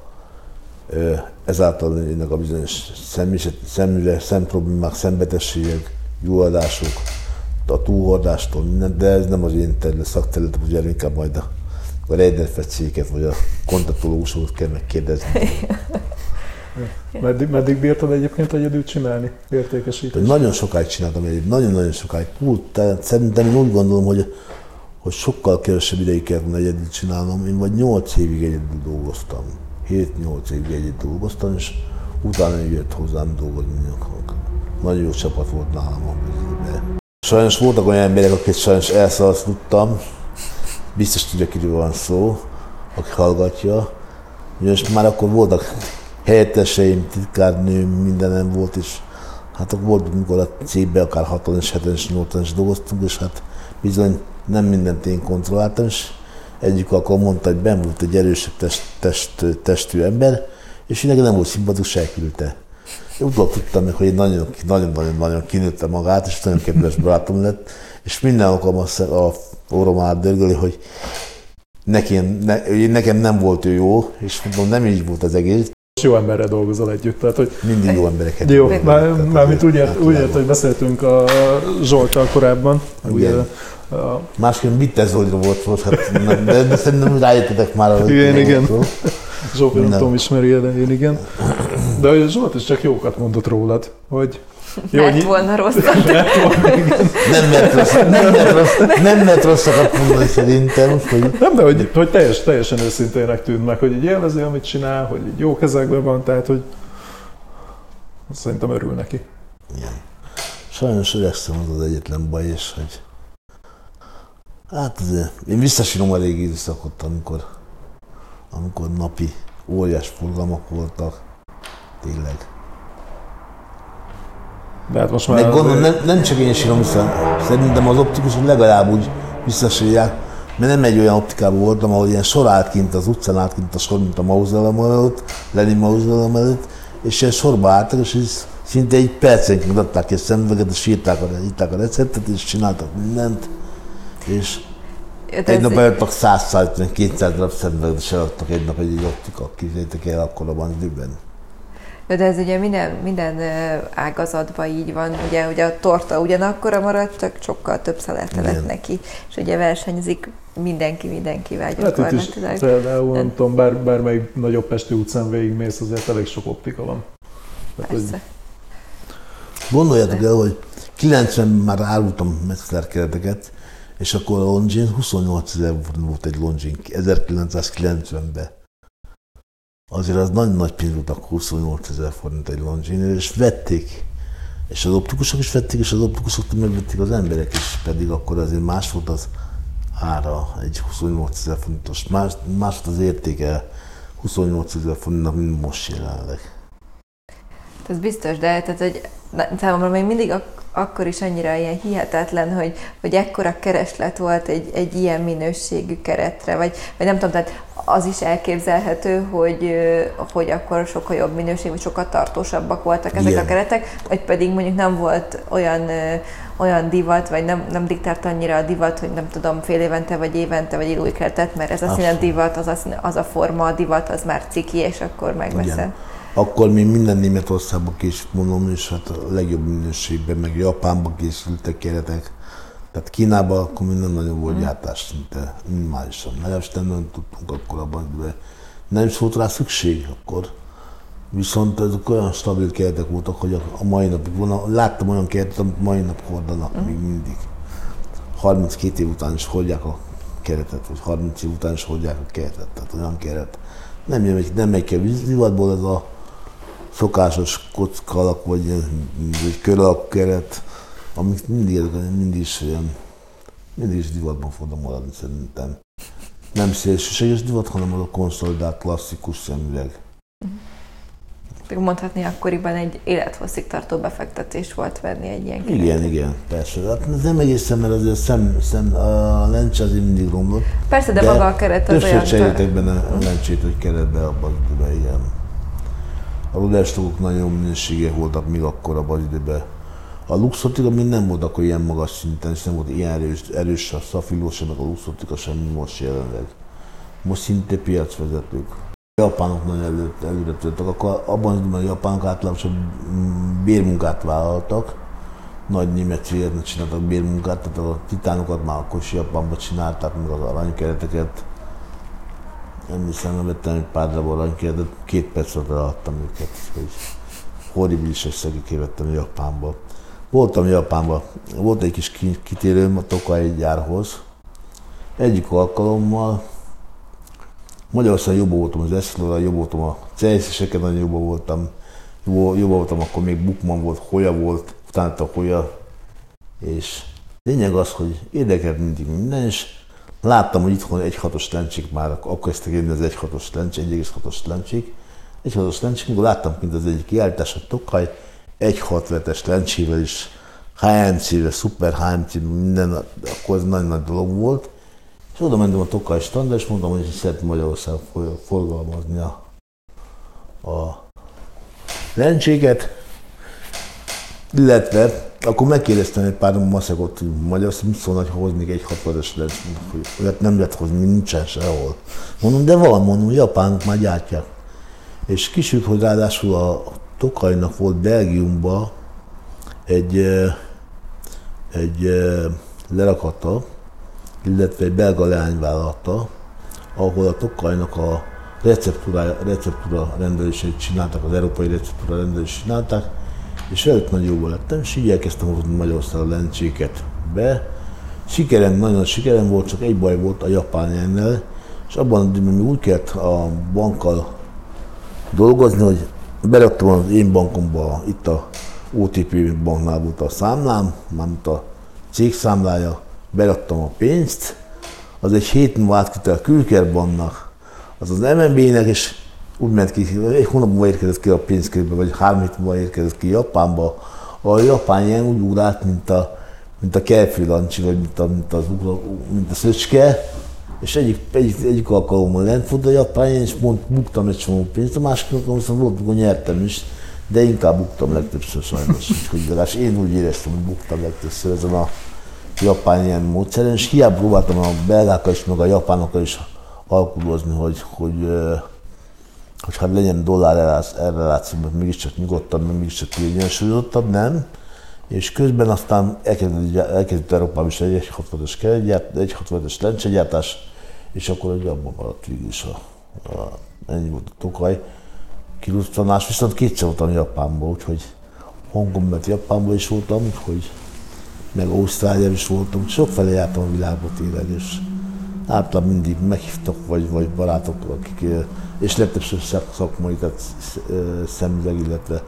ezáltal jönnek a bizonyos szemüveg, szemproblémák, szembetegségek, gyulladások, a túlhordástól minden, de ez nem az én terület, szakterület, ugye inkább majd a, a rejdenfetszéket vagy a kontaktológusokat kell megkérdezni. Meddig, meddig bírtad egyébként egyedül csinálni értékesítést? Nagyon sokáig csináltam egyedül, nagyon-nagyon sokáig. Hú, tehát szerintem én úgy gondolom, hogy, hogy sokkal kevesebb ideig kellett volna egyedül csinálnom. Én vagy 8 évig egyedül dolgoztam. 7-8 évig együtt dolgoztam, és utána jött hozzám dolgozni. Nagyon jó csapat volt nálam a bizonyban. Sajnos voltak olyan emberek, akik sajnos elszalasztottam. Biztos tudja, kiről van szó, aki hallgatja. Ugyanis már akkor voltak helyetteseim, titkárnőm, mindenem volt, és hát akkor volt, amikor a cégben akár 60 és 70 és 80 is dolgoztunk, és hát bizony nem mindent én kontrolláltam, és egyik akkor mondta, hogy ben volt egy erősebb test, test, testű ember, és neki nem volt szimpatikus, elküldte. Én utóbb tudtam meg, hogy nagyon-nagyon-nagyon kinőtte magát, és nagyon kedves barátom lett, és minden alkalommal a orrom átdörgöli, hogy nekem, ne, nekem nem volt ő jó, és mondom, nem így volt az egész. Jó emberrel dolgozol együtt, tehát hogy... Mindig jó embereket. Jó, már, már mint úgy, ért, úgy ért, hogy beszéltünk a Zsoltal korábban, ugye a... Másként Bitter Zolira volt most, hát, de, de szerintem rájöttetek már. Hogy igen, igen. Zsolt nem tudom ismeri, de én igen. De Zsolt is csak jókat mondott rólad, hogy jó, mert volna rossz. nem mert rossz, nem mert rossz, nem mert rosszakat mondani szerintem. Hogy... Nem, de hogy, hogy teljes, teljesen őszintének tűnt meg, hogy így élvezi, amit csinál, hogy így jó kezekben van, tehát hogy szerintem örül neki. Igen. Sajnos öregszem az az egyetlen baj, és hogy Hát azért, én visszasírom a régi időszakot, amikor, amikor napi óriás forgalmak voltak. Tényleg. De hát most már... Meg gondolom, nem, nem csak én sírom vissza, szerintem az optikusok legalább úgy visszasírják, mert nem egy olyan optikában voltam, ahol ilyen sor állt kint az utcán, állt kint a sor, mint a mauzoleum előtt, Lenin mauzoleum előtt, és ilyen sorba álltak, és ez szinte egy percenként adták ki a szemüveget, és írták a, írták a receptet, és csináltak mindent és Öt egy nap eljöttek 100 200 darab szemüveget, és eladtak egy nap egy optika, képzeljétek el akkor időben. De ez ugye minden, minden ágazatban így van, ugye, ugye a torta ugyanakkora maradt, csak sokkal több szelete lett neki, és ugye versenyzik mindenki mindenkivel gyakorlatilag. Hát például, nem tudom, bár, bármelyik nagyobb Pesti utcán végigmész, azért elég sok optika van. Persze. Hogy... Gondoljátok el, hogy 90 már árultam Metzler kereteket, és akkor a Longin 28 ezer volt egy Longin 1990-ben. Azért az nagy nagy pénz akkor 28 ezer forint egy Longin, és vették. És az optikusok is vették, és az optikusok megvették az emberek is, pedig akkor azért más volt az ára egy 28 ezer forintos, más, más volt az értéke 28 ezer forintnak, mint most jelenleg. Ez biztos, de tehát, hogy számomra még mindig ak- akkor is annyira ilyen hihetetlen, hogy, hogy ekkora kereslet volt egy, egy ilyen minőségű keretre, vagy, vagy nem tudom, tehát az is elképzelhető, hogy, hogy akkor sokkal jobb minőség, vagy sokkal tartósabbak voltak ezek Igen. a keretek, vagy pedig mondjuk nem volt olyan, olyan divat, vagy nem, nem diktált annyira a divat, hogy nem tudom, fél évente, vagy évente, vagy egy új keretet, mert ez a színe divat, az a, az a forma, a divat, az már ciki, és akkor megveszed. Akkor mi minden Németországban is mondom, és hát a legjobb minőségben, meg Japánban készültek keretek. Tehát Kínában akkor minden nagyon volt mm. gyártás szinte minimálisan. Legalábbis nem tudtunk akkor abban, de nem is volt rá szükség akkor. Viszont ezek olyan stabil keretek voltak, hogy a mai napig volna, láttam olyan keretet, amit mai nap hordanak mm. még mindig. 32 év után is hordják a keretet, vagy 30 év után is hordják a keretet, tehát olyan keret. Nem, jön, nem megy ki a vízdivatból ez a szokásos kocka alak, vagy egy kör alak keret, amik mindig, mindig is olyan, mindig is divatban fognak maradni szerintem. Nem szélsőséges divat, hanem az a konszolidált klasszikus szemüveg. Mondhatni, akkoriban egy élethosszig tartó befektetés volt venni egy ilyen keretet. Igen, igen, persze. Hát nem egészen, mert azért szem, szem, a lencse azért mindig romlott. Persze, de, de maga a keret az olyan... Többször benne a lencsét, hogy keretbe abban az ilyen a rulástokok nagyon minősége voltak még akkor a időben. A luxotika még nem volt akkor ilyen magas szinten, és nem volt ilyen erős, erős a szafiló sem, meg a luxotika sem, mint most jelenleg. Most szinte piacvezetők. A japánok nagyon elő, előre törtek, akkor abban az időben a japánok általában bérmunkát vállaltak, nagy német cégeknek csináltak bérmunkát, tehát a titánokat már akkor is Japánban csinálták, meg az aranykereteket, nem hiszem, nem vettem egy pár darab aranykért, de két perc alatt adtam őket, hogy horribilis összegükért vettem Japánba. Voltam Japánban, volt egy kis kitérőm a Tokai gyárhoz. Egyik alkalommal Magyarországon jobb voltam az Eszlóra, jobb voltam a Cejszeseken, nagyon jobb voltam. Jobb voltam, akkor még Bukman volt, Hoya volt, utána a Hoya. És lényeg az, hogy érdekelt mindig minden, és Láttam, hogy itthon egy hatos lencsék már, akkor kezdtek jönni az egy hatos egész hatos lencsék. Egy hatos lencsék, amikor láttam mint az egyik kiállítás, a Tokaj egy hatvetes lencsével is, HMC-vel, szuper HMC, minden, akkor ez nagy nagy dolog volt. És oda mentem a Tokaj standra, és mondtam, hogy szeretném Magyarországon forgalmazni a, a lencséket, illetve akkor megkérdeztem egy pár maszekot, magyar, szólnak, hogy hoznék egy hatvadas lesz, hogy nem lehet hozni, nincsen sehol. Mondom, de van, mondom, japánok már gyártják. És kisült, hogy ráadásul a Tokajnak volt Belgiumban egy, egy lerakata, illetve egy belga leányvállalata, ahol a Tokajnak a receptúra, receptúra rendelését csináltak, az európai receptúra rendelését csinálták, és velük nagy jóval lettem, és így elkezdtem hozni Magyarországon a lencséket be. Sikerem, nagyon sikerem volt, csak egy baj volt a japán jennel, és abban időben úgy kellett a bankkal dolgozni, hogy beraktam az én bankomba, itt a OTP banknál volt a számlám, mármint a cég számlája, beraktam a pénzt, az egy hét múlva átkitel a Külkerbannak, az az MNB-nek, és úgy ment ki, egy hónap múlva érkezett ki a pénzkörbe, vagy három hét múlva érkezett ki Japánba. A japán ilyen úgy ugrált, mint a, mint a kelfű lancsi, vagy mint a, mint, az, mint a szöcske, és egyik, egyik, egyik alkalommal lent volt a japán, és mond, buktam egy csomó pénzt, a másik alkalommal viszont volt, amikor nyertem is, de inkább buktam legtöbbször sajnos, hogy legalábbis én úgy éreztem, hogy buktam legtöbbször ezen a japán ilyen módszeren, és hiába próbáltam a belgákkal is, meg a japánokkal is alkudozni, hogy, hogy, hogy hogy hát legyen dollár elreláció, mert mégiscsak nyugodtabb, mert mégiscsak kiegyensúlyozottabb, nem. És közben aztán elkezdett, elkezdett Európában is egy 160-as keretgyárt, egy 65-es lencsegyártás, és akkor egy abban maradt végül is a, a, ennyi volt a Tokaj. Kirusztanás, viszont kétszer voltam Japánban, úgyhogy Hongkongban, Japánban is voltam, úgyhogy meg Ausztráliában is voltam, felé jártam a világba tényleg, és általában mindig meghívtak, vagy, vagy barátok, akik és legtöbbször szakmai, tehát szemüveg, illetve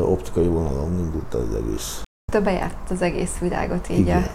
optikai vonalon indult az egész. Te bejárt az egész világot így igen. a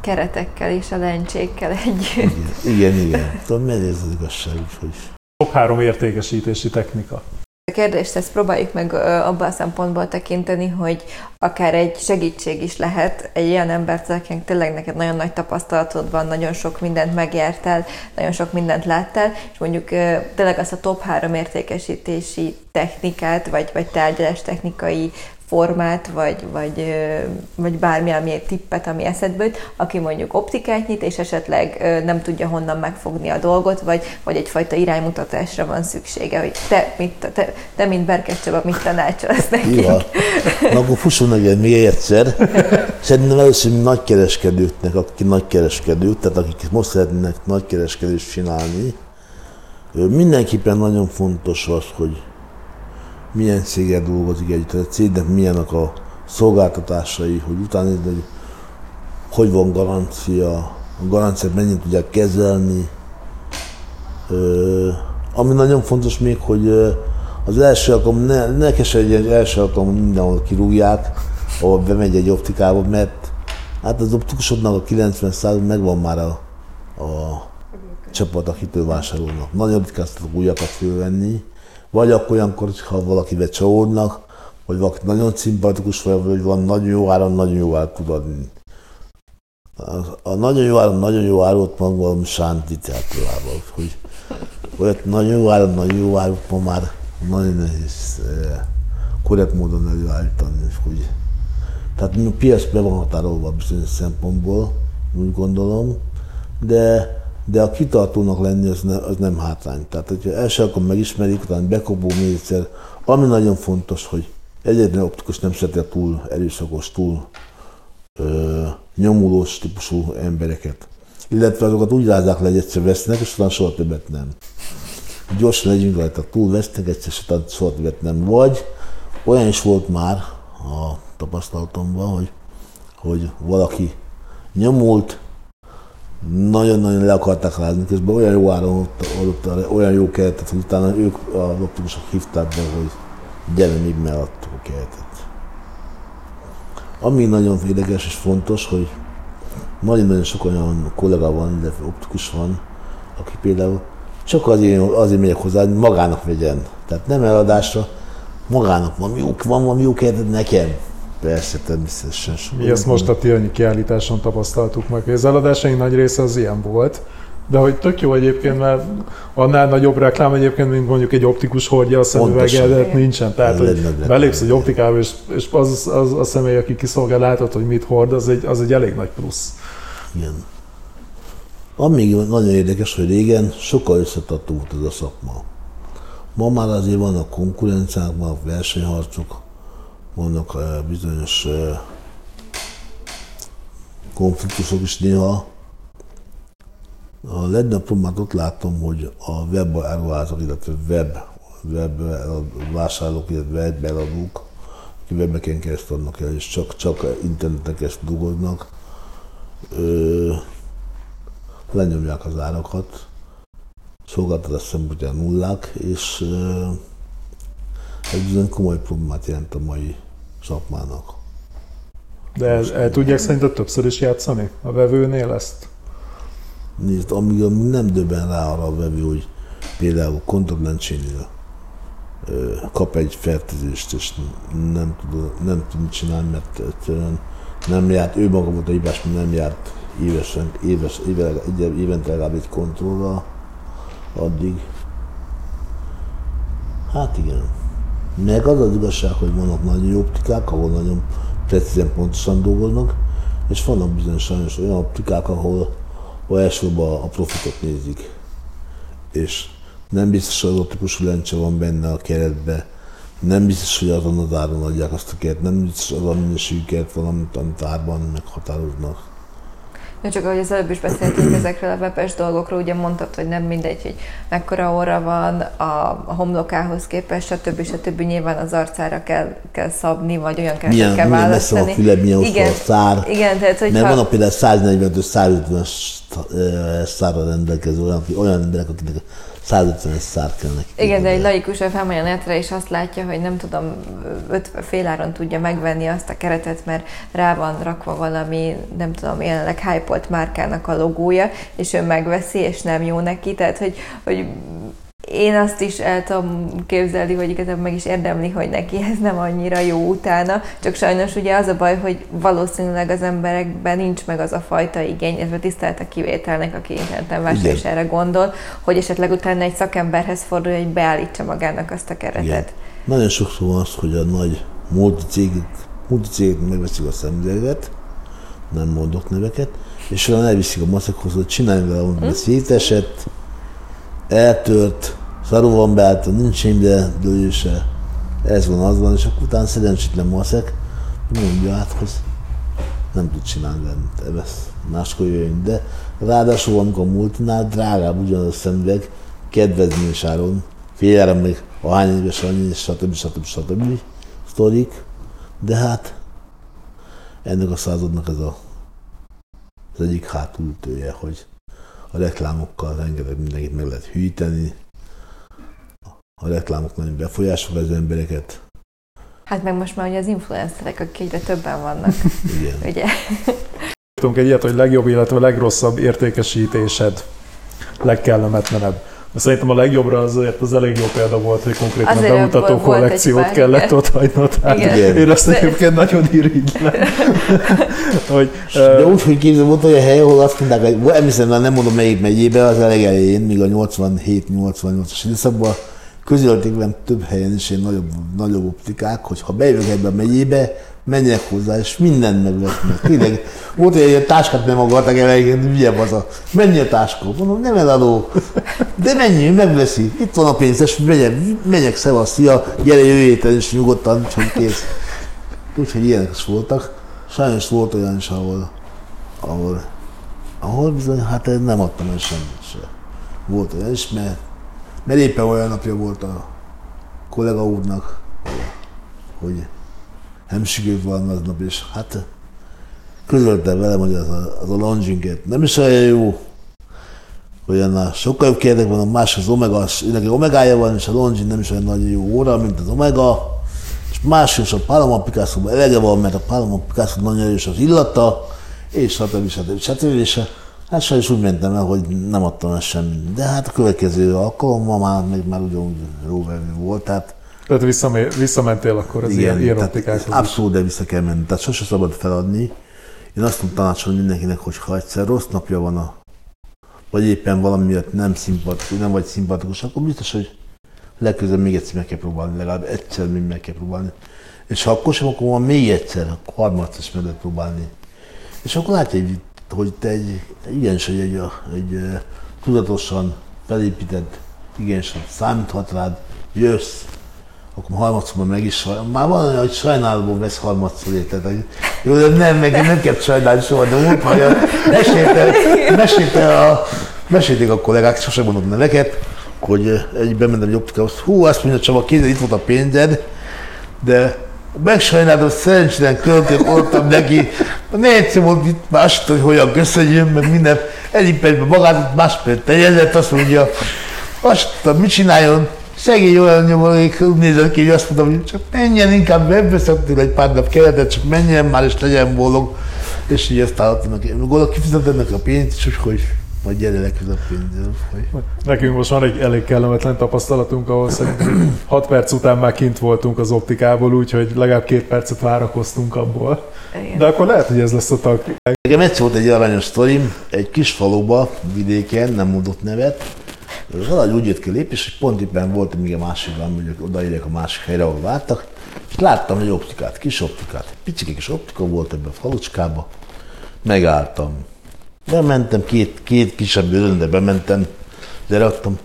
keretekkel és a lencsékkel együtt. Igen, igen. igen. Tudom, ez az igazság, hogy top három értékesítési technika. A kérdést ezt próbáljuk meg abban a szempontból tekinteni, hogy akár egy segítség is lehet egy olyan embert, akinek tényleg neked nagyon nagy tapasztalatod van, nagyon sok mindent megértel, nagyon sok mindent láttál, és mondjuk tényleg azt a top három értékesítési technikát, vagy, vagy tárgyalás technikai formát, vagy, vagy, vagy bármi, ami tippet, ami eszedbe jut, aki mondjuk optikát nyit, és esetleg nem tudja honnan megfogni a dolgot, vagy, vagy egyfajta iránymutatásra van szüksége, hogy te, mit, te, te mint Berkes Csaba, mit tanácsolsz nekik? Ja. Na, akkor fusson meg még egyszer. Szerintem először nagykereskedőknek, akik nagykereskedők, tehát akik most szeretnének nagykereskedést csinálni, mindenképpen nagyon fontos az, hogy milyen céggel dolgozik egy, tehát a cégnek milyenek a szolgáltatásai, hogy utána hogy hogy van garancia, a garanciát mennyit tudják kezelni. Ö, ami nagyon fontos még, hogy az első alkalom, ne, ne keserjen egy első alkalom mindenhol kirúgják, ahol bemegy egy optikába, mert hát az optikusodnak a 90 megvan már a, a csapat, akitől vásárolnak. Nagy optikát újakat fölvenni, vagy akkor olyankor, ha valakivel csalódnak, vagy valaki nagyon szimpatikus, vagy van nagyon jó áron, nagyon jó árat tud adni. A, nagyon jó áron, nagyon jó árut van valami sánti teatrával, hogy olyat nagyon jó áron, nagyon jó árut ma már nagyon nehéz eh, korrekt módon előállítani, hogy tehát a piac be van határolva bizonyos szempontból, úgy gondolom, de de a kitartónak lenni az, ne, az nem hátrány. Tehát, hogyha első akkor megismerik, utána bekopó még egyszer, ami nagyon fontos, hogy egyetlen optikus nem szereti túl erőszakos, túl ö, nyomulós típusú embereket. Illetve azokat úgy rázzák le, hogy egyszer vesznek, és utána soha többet nem. Gyorsan legyünk rajta, túl vesznek, egyszer utána soha többet nem. Vagy olyan is volt már a tapasztalatomban, hogy, hogy valaki nyomult, nagyon-nagyon le akarták rázni, közben olyan jó áron adott, olyan jó keretet, hogy utána ők a optikusok hívták be, hogy gyere, még megadtuk a keretet. Ami nagyon érdekes és fontos, hogy nagyon-nagyon sok olyan kollega van, de optikus van, aki például csak azért, azért megyek hozzá, hogy magának vegyen. Tehát nem eladásra, magának van jó, van valami jó keretet nekem. Persze, természetesen. Mi ezt most a Tianyi kiállításon tapasztaltuk meg, hogy az eladásaink nagy része az ilyen volt. De hogy tök jó egyébként, mert annál nagyobb reklám egyébként, mint mondjuk egy optikus hordja a szemüvegedet nincsen. Tehát, hogy belépsz egy optikába, és, és az, az, a személy, aki kiszolgál, látod, hogy mit hord, az egy, az egy elég nagy plusz. Igen. Ami nagyon érdekes, hogy régen sokkal összetartó volt ez a szakma. Ma már azért vannak konkurenciák, vannak versenyharcok, vannak eh, bizonyos eh, konfliktusok is néha. A legnagyobb már ott látom, hogy a web áruházak, illetve web, web vásárlók, illetve web eladók, akik webeken keresztül adnak el, és csak, csak interneten keresztül dolgoznak, lenyomják az árakat, szolgáltatás szempontján nullák, és ö, egy bizony komoly problémát jelent a mai szakmának. De el, el tudják szerinted többször is játszani a vevőnél ezt? Nézd, amíg, amíg nem döbben rá arra a vevő, hogy például kontaktlencsénél kap egy fertőzést, és nem tud, nem tud csinálni, mert egyszerűen nem járt, ő maga volt a hibás, mert nem járt évesen, éves, éve, évente legalább egy kontrollra, addig. Hát igen. Meg az az igazság, hogy vannak nagyon jó optikák, ahol nagyon precízen pontosan dolgoznak, és vannak bizonyos sajnos olyan optikák, ahol, ahol elsősorban a profitot nézik. És nem biztos, hogy az optikusú lencse van benne a keretbe, nem biztos, hogy azon az áron adják azt a keret, nem biztos, hogy az a minőségű keret van, amit, amit árban meghatároznak. Ja, csak ahogy az előbb is beszéltünk ezekről a webes dolgokról, ugye mondtad, hogy nem mindegy, hogy mekkora óra van a homlokához képest, stb. stb. Nyilván az arcára kell, kell szabni, vagy olyan kell, milyen, kell milyen választani. Milyen a füle, milyen igen, a szár. Igen, tehát, hogy Mert ha... vannak például 145-150 szárra rendelkező olyan, olyan emberek, akiknek 150 szár kell neki. Igen, de egy laikus felmegy a netre, és azt látja, hogy nem tudom, öt féláron tudja megvenni azt a keretet, mert rá van rakva valami, nem tudom, jelenleg hype márkának a logója, és ő megveszi, és nem jó neki. Tehát, hogy, hogy én azt is el tudom képzelni, hogy igazából meg is érdemli, hogy neki ez nem annyira jó utána, csak sajnos ugye az a baj, hogy valószínűleg az emberekben nincs meg az a fajta igény, ez tisztelt a kivételnek, aki interneten vásárlás erre gondol, hogy esetleg utána egy szakemberhez fordul, hogy beállítsa magának azt a keretet. Igen. Nagyon sokszor van az, hogy a nagy multicégek, multicégek megveszik a szemüveget, nem mondok neveket, és olyan elviszik a maszekhoz, hogy csinálj vele, hogy szétesett, eltört, szarú van beállítva, nincs de dőlése, ez van, az van, és akkor utána szerencsétlen maszek, mondja át, hogy nem tud csinálni bennit, ebesz, máskor jöjjön, de ráadásul amikor a multinál drágább ugyanaz a szemüveg, kedvezményes áron, fél még a hány éves annyi, stb. stb. stb. sztorik, de hát ennek a századnak ez a, az egyik hátulütője, hogy a reklámokkal rengeteg mindenkit meg lehet hűíteni, a reklámok nagyon befolyásolják az embereket. Hát meg most már ugye az influencerek, akik egyre többen vannak. Igen. Ugye? Tudunk egy ilyet, hogy legjobb, illetve legrosszabb értékesítésed, legkellemetlenebb. Szerintem a legjobbra azért az elég jó példa volt, hogy konkrétan azért a bemutató kollekciót kellett ott hagynod. Hát én azt egyébként nagyon irigylem. hogy, De úgy, hogy képzel, volt olyan hely, ahol azt mondták, hogy emlékszem, nem mondom melyik megyébe, az elején, még a 87-88-as időszakban, közölték velem több helyen is ilyen nagyobb, nagyobb optikák, hogy ha bejövök ebbe a megyébe, menjenek hozzá, és mindent megvesznek. Tényleg, volt egy ilyen táskát nem akartak elején, hülye az a, mennyi a táska? Mondom, nem eladó. De mennyi, megveszi. Itt van a pénz, és megyek, megyek szevasz, szia, gyere jövő héten, és nyugodtan, hogy kész. Úgyhogy ilyenek is voltak. Sajnos volt olyan is, ahol, ahol, ahol bizony, hát nem adtam el semmit se. Volt olyan is, mert mert éppen olyan napja volt a kollega úrnak, hogy hemsügőt van aznap, és hát közölte velem, hogy az a, az a longing nem is olyan jó, olyan sokkal jobb kérdek van, a más az omega, neki omegája van, és a longing nem is olyan nagyon jó óra, mint az omega, és más is a Paloma picasso elege van, mert a Paloma Picasso nagyon erős az illata, és stb. stb. stb. stb. Hát sajnos úgy mentem el, hogy nem adtam el semmit. De hát a következő alkalommal már, még már ugyanúgy róverő volt, tehát tehát visszamentél akkor az igen, ilyen, ilyen Abszolút, de vissza kell menni. Tehát sose szabad feladni. Én azt tudom tanácsolni mindenkinek, hogy ha egyszer rossz napja van, a, vagy éppen valami miatt nem szimpatikus, nem vagy szimpatikus, akkor biztos, hogy legközelebb még egyszer meg kell próbálni, legalább egyszer még meg kell próbálni. És ha akkor sem, akkor van még egyszer, akkor harmadszor is meg lehet próbálni. És akkor látja, hogy hogy te egy, igenis, hogy egy, egy, egy tudatosan felépített, igenis, számíthat rád, jössz, akkor harmadszor meg is Már van olyan, hogy sajnálóból vesz harmadszor érted. Jó, de nem, meg nem kell sajnálni soha, de úgy, hogy mesélte, mesélte a, mesélték a kollégák, sosem mondom neveket, hogy egy bementem egy optikához, hú, azt mondja Csaba, kézzel itt volt a pénzed, de megsajnálom, szerencsétlen költőt adtam neki, ne egyszer volt itt más, hogy hogyan köszönjön, meg minden, egyik percben magát másperc teljezett, azt mondja, azt mit csináljon, szegény olyan nyomorék, úgy nézett ki, hogy azt mondom, hogy csak menjen inkább, megveszek tőle egy pár nap keretet, csak menjen már, és legyen boldog. És így ezt állottam neki. Gondolom, kifizetett ennek a pénzt, és hogy majd gyere legközelebb pénzzel. Nekünk most van egy elég kellemetlen tapasztalatunk, ahol szerintem 6 perc után már kint voltunk az optikából, úgyhogy legalább két percet várakoztunk abból. Igen. De akkor lehet, hogy ez lesz a tag. Nekem egyszer volt egy aranyos sztorim, egy kis faluba, vidéken, nem mondott nevet, valahogy úgy jött ki lépés, hogy pont éppen volt még a másikban, hogy odaérjek a másik helyre, ahol vártak, és láttam egy optikát, kis optikát, picike kis optika volt ebben a falucskába, megálltam, Bementem, két, két kisebb örönde bementem, de raktam.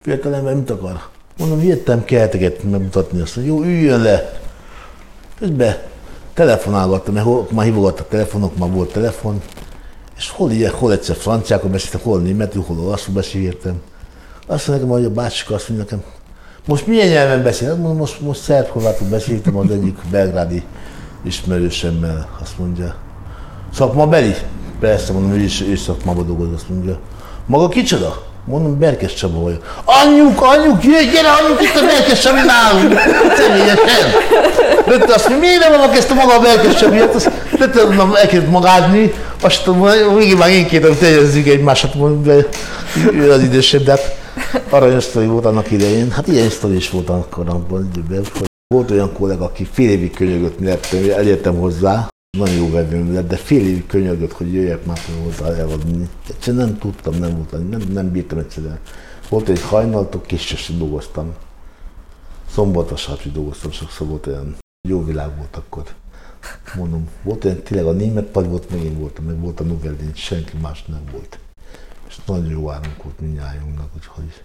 Fiatalember mit akar? Mondom, jöttem kerteket megmutatni, azt mondja, jó, üljön le. Közben telefonálgattam, mert már hívogattak telefonok, már volt telefon, és hol ilyen, hol egyszer franciákon beszéltem, hol németül, hol olaszul beszéltem. Azt mondja nekem, hogy a bácsika azt mondja nekem, most milyen nyelven beszél? Mondom, most, most szerb horvátul beszéltem az egyik belgrádi ismerősemmel, azt mondja. Szakma beli? Persze, mondom, ő is, is szakmában dolgozik, azt mondja. Maga kicsoda? Mondom, Berkes Csaba vagyok. Anyjuk, anyjuk, jöjj, gyere, anyjuk, itt a Berkes Csabi nálunk. Személyesen. Lőtte azt, hogy miért nem vannak ezt a maga a Berkes Csabiját, azt lőtte, mondom, elkezd magázni, azt mondom, végig már én hogy tegyezzük mondom, de ő az idősebb, de hát aranyos sztori volt annak idején. Hát ilyen sztori is volt akkor abban időben, hogy volt olyan kollega, aki fél évig könyögött, mert elértem hozzá, nagyon jó vevőm lett, de fél évig könyögött, hogy jöjjek már hozzá eladni. Egyszerűen nem tudtam, nem voltam, nem, nem bírtam egyszerűen. Volt egy hajnaltól, később dolgoztam. Szombat vasárnapig dolgoztam, sokszor volt olyan jó világ volt akkor. Mondom, volt olyan tényleg a német pad volt, meg én voltam, meg volt a Novellin, senki más nem volt. És nagyon jó árunk volt mindnyájunknak, úgyhogy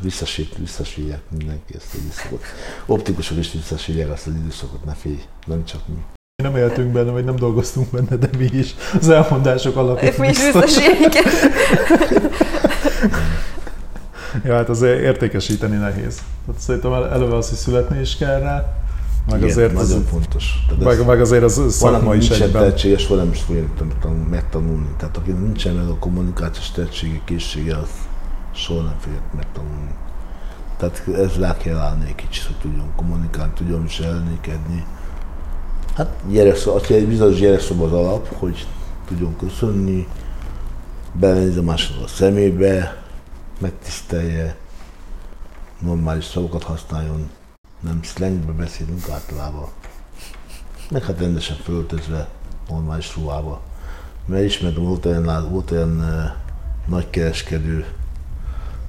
visszasít, visszasírják mindenki ezt az időszakot. Optikusok is visszasírják azt az időszakot, ne félj, nem csak mi. Mi nem éltünk benne, vagy nem dolgoztunk benne, de mi is. Az elmondások alapján Mi is visszasírjuk. ja, hát azért értékesíteni nehéz. Hát szerintem eleve az, hogy születni is kell rá, meg Igen, azért nagyon az, fontos. meg, meg azért az szakma is nincsen egyben. tehetséges, valami is fogja megtanulni. Tehát aki nincsen meg a kommunikációs tehetsége, készsége, az soha nem fogja megtanulni. Tehát ez rá kell állni egy kicsit, hogy tudjon kommunikálni, tudjon viselnékedni. Hát gyerekszó, egy bizonyos gyerekszoba az alap, hogy tudjon köszönni, belenéz a másodnak a szemébe, megtisztelje, normális szavakat használjon, nem slangbe beszélünk általában. Meg hát rendesen föltözve, normális ruhába. Mert ismertem, volt olyan, volt olyan uh, nagykereskedő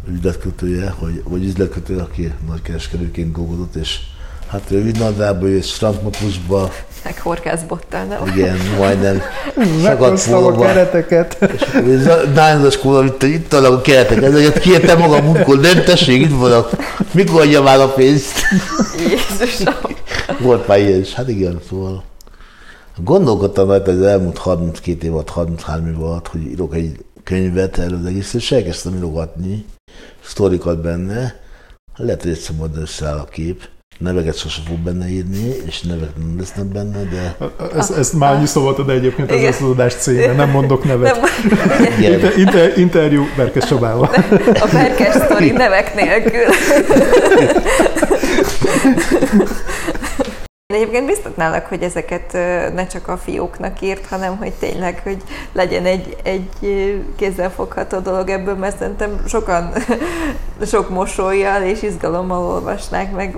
üzletkötője, hogy, vagy üzletkötő, aki nagykereskedőként dolgozott, és hát rövid nadrágba jött, strampmatusba, Meg horgászbottal, nem? igen, majdnem szakadt a kereteket. Nányos kóla, itt, itt vannak a keretek, ezeket kértem magam munkol, nem tessék, itt vannak. Mikor adja már a pénzt? Jézusom. Volt már ilyen is, hát igen, szóval. Gondolkodtam rajta az elmúlt 32 év alatt, 33 év alatt, hogy írok egy könyvet erről az egész, és elkezdtem írogatni, sztorikat benne, lehet, hogy egyszer majd összeáll a kép, neveket sose fog benne írni, és nevek nem lesznek benne, de Ezt, ezt már annyiszor volt, de egyébként ez az adás címe, nem mondok nevet. Nem, Inter, inter, interjú Berkes Csabával. a Berkes sztori nevek nélkül. Egyébként biztatnálak, hogy ezeket ne csak a fióknak írt, hanem hogy tényleg, hogy legyen egy, egy kézzelfogható dolog ebből, mert szerintem sokan sok mosolyjal és izgalommal olvasnák meg.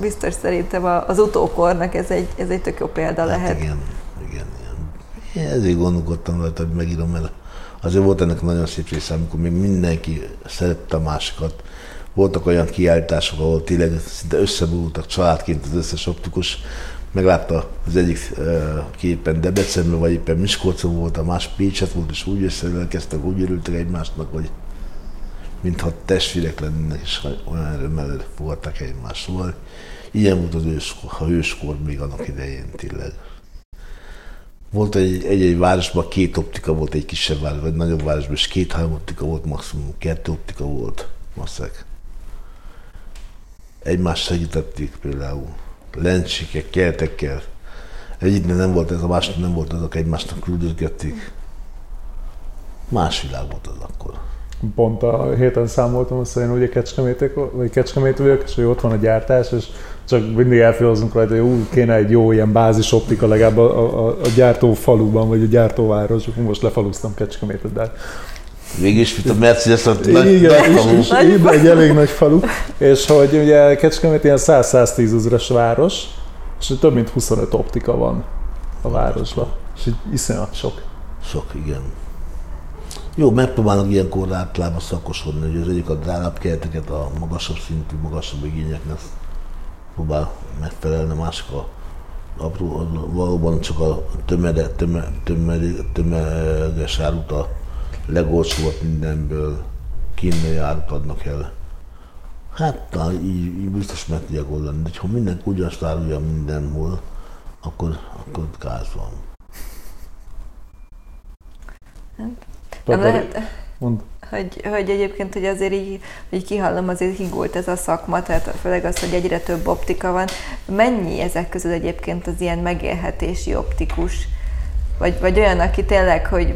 Biztos szerintem az utókornak ez egy, ez egy tök jó példa Hát lehet. igen, igen, igen. Én ezért gondolkodtam rajta, hogy megírom, mert azért volt ennek nagyon szép része, amikor még mindenki szerette a másikat. Voltak olyan kiállítások, ahol tényleg szinte összeborultak családként az összes optikus. Meglátta az egyik képen Debrecenben, vagy éppen Miskolcon volt, a más Pécset volt, és úgy összeelkeztek, úgy örültek egymásnak, hogy mintha testvérek lennének, és olyan örömmel fogadták egymást. Szóval ilyen volt az őskor, a hőskor még annak idején tényleg. Volt egy, egy-egy városban két optika volt, egy kisebb város, vagy nagyobb városban, és két-három optika volt maximum, kettő optika volt, masszák. Egymást segítették például, lencsékek, kertekkel. Egyiknél nem volt ez, a másiknél nem volt azok, egymásnak küldözgették. Más világ volt az akkor. Pont a héten számoltam össze, én ugye Kecskemétek, vagy Kecskemét vagyok, és hogy ott van a gyártás, és csak mindig elfilozunk rajta, hogy ú, kéne egy jó ilyen bázis optika legalább a, a, a gyártó faluban, vagy a gyártóvárosban. Most lefaluztam Kecskemétet, de Végig is, mint a Mercedes, nagy, igen, nagy falu. így egy elég nagy falu, és hogy ugye Kecskemét ilyen 100-110 ezeres város, és hogy több mint 25 optika van a városban, és így iszonyat sok. Sok, igen. Jó, megpróbálnak ilyenkor általában szakosodni, hogy az egyik a drágább kereteket, a magasabb szintű, magasabb igényeknek próbál megfelelni, a másik a apró, valóban csak a tömede, töme, tömede, tömeges árut a legolcsóbb mindenből kínai árut adnak el. Hát talán így, így biztos meg tudják oldani, de ha mindenki ugyanazt árulja mindenhol, akkor, akkor gáz van. Nem lehet, Mond. hogy, hogy egyébként, hogy azért így, hogy kihallom, azért higult ez a szakma, tehát főleg az, hogy egyre több optika van. Mennyi ezek közül egyébként az ilyen megélhetési optikus? Vagy, vagy olyan, aki tényleg, hogy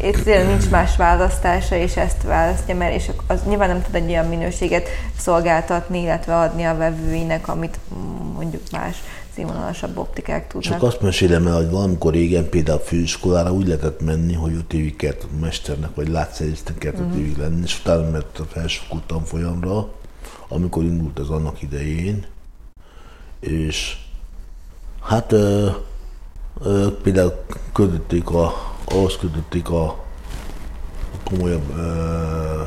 egyszerűen nincs más választása, és ezt választja, mert és az nyilván nem tud egy olyan minőséget szolgáltatni, illetve adni a vevőinek, amit mm, mondjuk más színvonalasabb optikák tudnak. Csak azt mesélem el, hogy valamikor régen például főiskolára úgy lehetett menni, hogy öt évig kellett mesternek vagy látszerésznek kellett uh-huh. évig lenni, és utána ment a felsőfokú tanfolyamra, amikor indult az annak idején, és hát ö, ö, például kötötték a, ahhoz kötötték a komolyabb ö,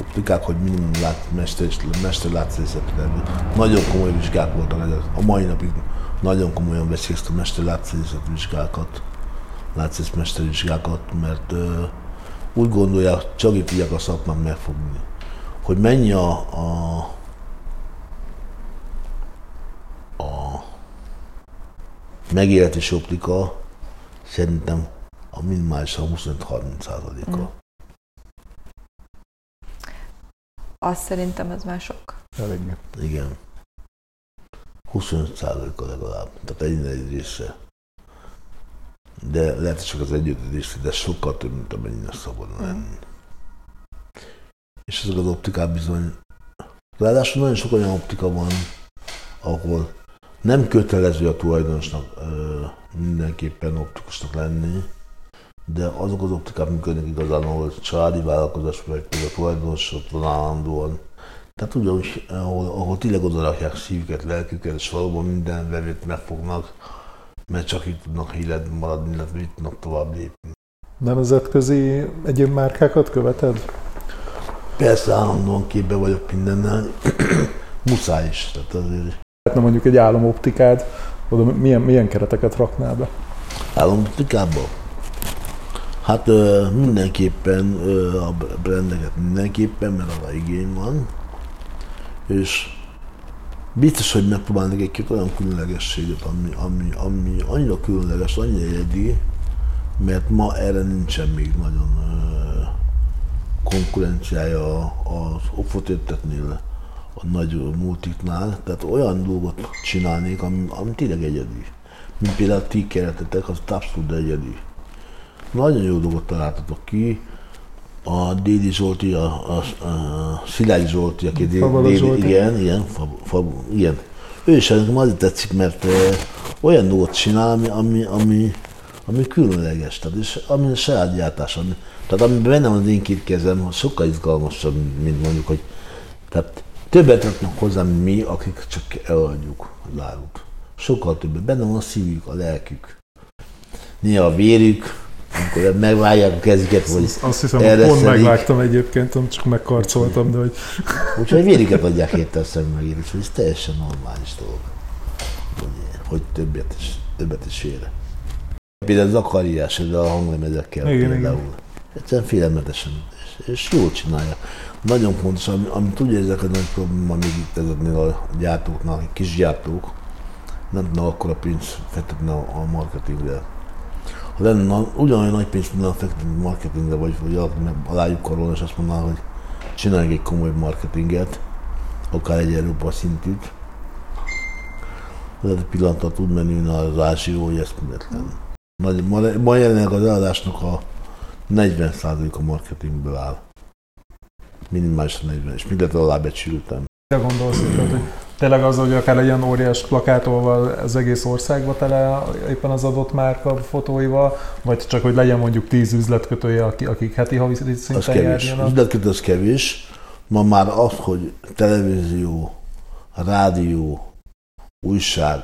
optikák, hogy minimum lát, mester, mester látszészetre. Nagyon komoly vizsgák voltak, a mai napig nagyon komolyan veszik ezt a mester látszészet vizsgákat, látszész vizsgákat, mert ö, úgy gondolják, csak itt tudják a szakmát megfogni, hogy mennyi a, a, a megélhetés optika, szerintem a minimálisan 25-30 százaléka. Mm. Azt szerintem ez már sok. Elég. Igen. 25 százaléka legalább. Tehát egy egy része. De lehet, hogy csak az egyötöd része, de sokkal több, mint amennyire szabad mm. lenni. És ezek az optikák bizony... Ráadásul nagyon sok olyan optika van, ahol nem kötelező a tulajdonosnak ö, mindenképpen optikusnak lenni, de azok az optikák működnek igazán, ahol családi vállalkozás, például a tulajdonos ott van állandóan. Tehát ugyanúgy, ahol, ahol tényleg oda rakják szívüket, lelküket, és valóban minden vevőt megfognak, mert csak így tudnak élet maradni, illetve így tudnak tovább lépni. Nemzetközi egyéb márkákat követed? Persze, állandóan képbe vagyok mindennel. Muszáj is. Tehát azért... Na mondjuk egy álomoptikád, oda milyen, milyen kereteket raknál be? Álomoptikába? Hát mindenképpen a brandeket mindenképpen, mert arra igény van, és biztos, hogy megpróbálnak egy olyan különlegességet, ami, ami, ami annyira különleges, annyira egyedi, mert ma erre nincsen még nagyon konkurenciája az Offotétetnél, a nagy multiknál, tehát olyan dolgot csinálnék, ami, ami tényleg egyedi. Mint például a ti keretetek, az abszolút egyedi. Nagyon jó dolgot találtatok ki. A Déli Zsolti, a, a, a Szilágyi Zsolti, aki Déli, Zsolti. igen, igen, fab, fab, igen. Ő is nekem azért tetszik, mert olyan dolgot csinál, ami, ami, ami, ami különleges, tehát és ami a saját gyártás, ami, tehát amiben benne van az én két kezem, sokkal izgalmasabb, mint mondjuk, hogy tehát többet raknak hozzá, mi, akik csak eladjuk az árut. Sokkal többet. Benne van a szívük, a lelkük. Néha a vérük, amikor megvágják a kezüket, vagy Azt hiszem, hogy pont megvágtam egyébként, csak megkarcoltam, de hogy... Úgyhogy vériket adják érte a szemüvegért, hogy ez teljesen normális dolog. Hogy, hogy többet is, többet is félre. Például az akariás, ez a hanglemezekkel igen, például. Igen. Egyszerűen félelmetesen, és, és jól csinálja. Nagyon fontos, ami, ami tudja, ezek a nagy probléma még itt ezeknél a gyártóknál, a kis gyártók, nem tudnak akkor a pénzt fektetni a, a marketingre ha lenne ugyanolyan nagy pénzt tudna fektetni marketingre, vagy, vagy alájuk karolni, és azt mondaná, hogy csináljunk egy komoly marketinget, akár egy Európa szintűt, lehet, hogy pillanatra tud menni az ázsió, hogy ez mindetlen. Ma, ma jelenleg az eladásnak a 40% a marketingből áll. Minimálisan 40, és mindent alábecsültem. Te gondolsz, hogy tényleg az, hogy akár legyen óriás plakátolval az egész országba tele éppen az adott márka fotóival, vagy csak, hogy legyen mondjuk tíz üzletkötője, akik heti havi szinten az kevés. járjanak? Üzletkötő az kevés. Ma már az, hogy televízió, rádió, újság,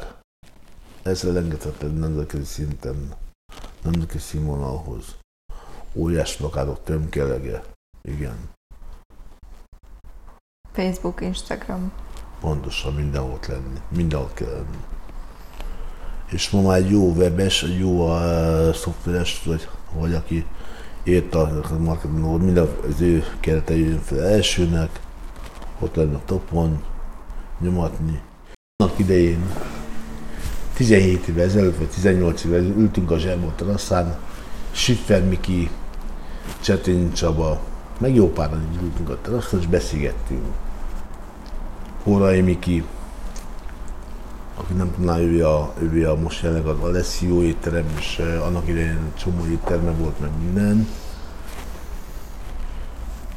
ez elengedhetetlen nemzetközi szinten, nemzetközi színvonalhoz. Óriás plakátok tömkelege. Igen. Facebook, Instagram. Pontosan mindenhol ott lenni. Mindenhol kell lenni. És ma már jó webes, jó uh, szoftveres, vagy, vagy aki ért a marketing, minden az ő kerete jön fel elsőnek, ott lenne a topon, nyomatni. Annak idején, 17 évvel ezelőtt, vagy 18 évvel ültünk a Zserbó teraszán, Siffer Miki, Csetény Csaba, meg jó páran így ültünk a teraszon, és beszélgettünk Hórai Miki, aki nem tudná, ő a, ő a most jelenleg az Alessio étterem, és annak idején csomó étterme volt, meg minden.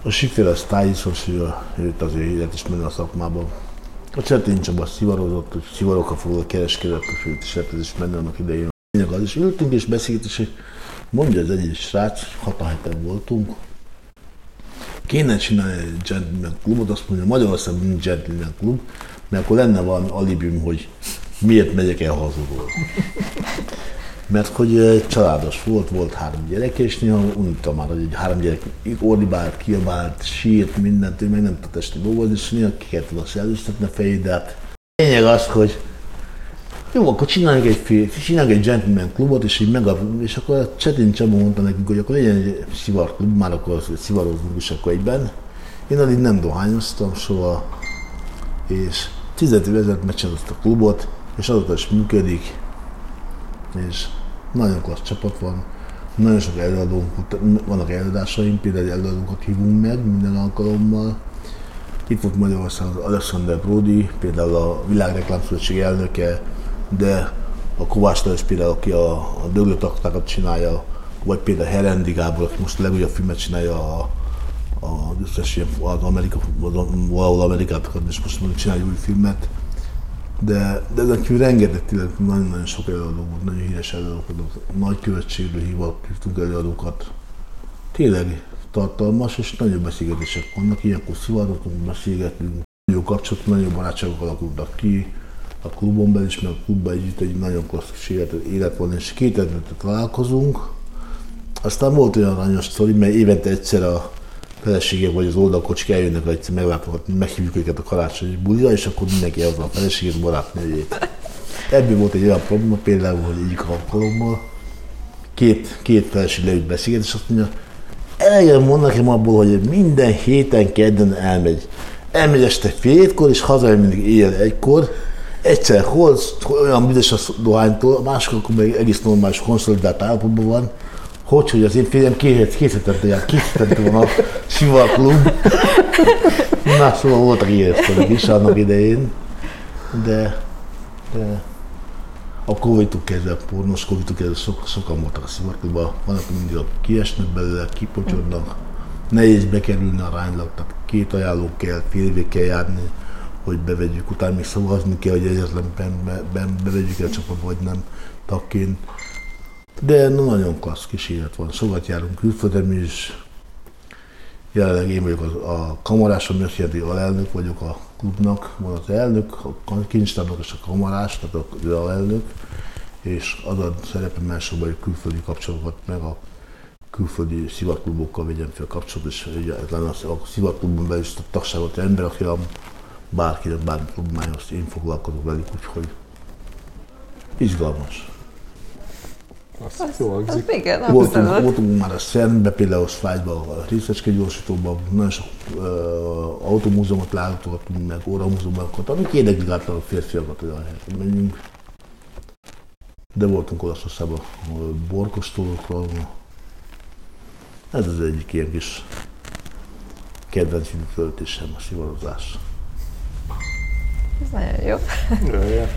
A Sifél a tájiszos, ő, őt azért élet is a szakmában. A Csetény Csaba szivarozott, hogy szivarokkal foglalkozott, kereskedett, a főt is menne annak idején. Lényeg az, és ültünk és beszélt, és mondja az egyik srác, hatan heten voltunk, kéne csinálni egy gentleman klubot, azt mondja, Magyarországon nincs gentleman klub, mert akkor lenne valami alibim, hogy miért megyek el hazudról. Mert hogy családos volt, volt három gyerek, és néha unta már, hogy három gyerek ordibált, kiabált, sírt, mindent, ő meg nem tudta este dolgozni, és néha ki kellett volna szellőztetni a fejét, de hát lényeg az, hogy jó, akkor csináljunk egy, csináljunk egy gentleman klubot, és így meg, és akkor a Csetin Csaba mondta nekünk, hogy akkor legyen egy klub, már akkor szivarozunk is akkor egyben. Én addig nem dohányoztam soha, és 15 év ezelőtt a klubot, és azóta is működik, és nagyon klassz csapat van, nagyon sok előadónk, vannak előadásaim, például előadónkat hívunk meg minden alkalommal. Itt volt Magyarországon Alexander Brody, például a Világreklámszövetség elnöke, de a Kovács Lajos például, aki a, a döglőtaktákat csinálja, vagy például Herendi Gábor, aki most a legújabb filmet csinálja a, a összes ilyen, az Amerika, valahol Amerikát és most csinálja új filmet. De, de ezen kívül rengeteg tényleg nagyon-nagyon sok előadó volt, nagyon híres előadók, nagy követségről hívtunk előadókat. Tényleg tartalmas és nagyon beszélgetések vannak, ilyenkor szivarotunk, beszélgetünk, jó kapcsolatok, nagyon barátságok alakultak ki, a klubon belül is, meg a klubban együtt egy nagyon klasszikus élet, élet van, és két évente találkozunk. Aztán volt olyan aranyos sztori, mert évente egyszer a feleségek vagy az oldalkocsik eljönnek, hogy egyszer meglátogatni, meghívjuk őket a karácsonyi bulira, és akkor mindenki az a feleségét, barátnőjét. Ebből volt egy olyan probléma, például, hogy egyik alkalommal két, két feleség leült beszélget, és azt mondja, eljön mondnak nekem abból, hogy minden héten kedden elmegy. Elmegy este fél és hazajön mindig éjjel egykor, egyszer hoz, olyan büdös a dohánytól, a másik akkor még egész normális konszolidált állapotban van, hogy, hogy az én férjem készítette, ilyen készítette volna a Siva klub. Na, szóval voltak ilyen is annak idején, de, de a Covid-tuk kezdve, pornos Covid-tuk kezdve sok, sokan voltak a szivarklubban, van, aki mindig kiesnek belőle, kipocsodnak, nehéz bekerülni a ránylag, tehát két ajánló kell, fél kell járni, hogy bevegyük, utána még szavazni kell, hogy egyetlen be, be, bevegyük el a csapatba, vagy nem tagként. De nagyon klassz kis élet van. Sokat járunk külföldön is. Jelenleg én vagyok a, a kamarás, ami jelenti, alelnök vagyok a klubnak. Van az elnök, a kincstárnak és a kamarás, tehát az alelnök. És az a szerepem elsősorban, hogy külföldi kapcsolatokat meg a külföldi szivatklubokkal vegyem fel kapcsolatot, és egyáltalán a szivatklubban belül is a tagságot ember, aki a bárkinek bármi problémája, azt én foglalkozok velük, úgyhogy izgalmas. Azt az, jó az igen, voltunk, voltunk már a Szentbe, például a Svájcban, a részecske gyorsítóban, nagyon sok uh, automúzeumot látogatunk, meg óramúzeumokat, amik érdeklik általában a férfiakat, hogy helyre menjünk. De voltunk Olaszországban, borkostolókról. Ez az egyik ilyen kis kedvenc töltésem, a szivarozás. Ez nagyon jó. Jaj,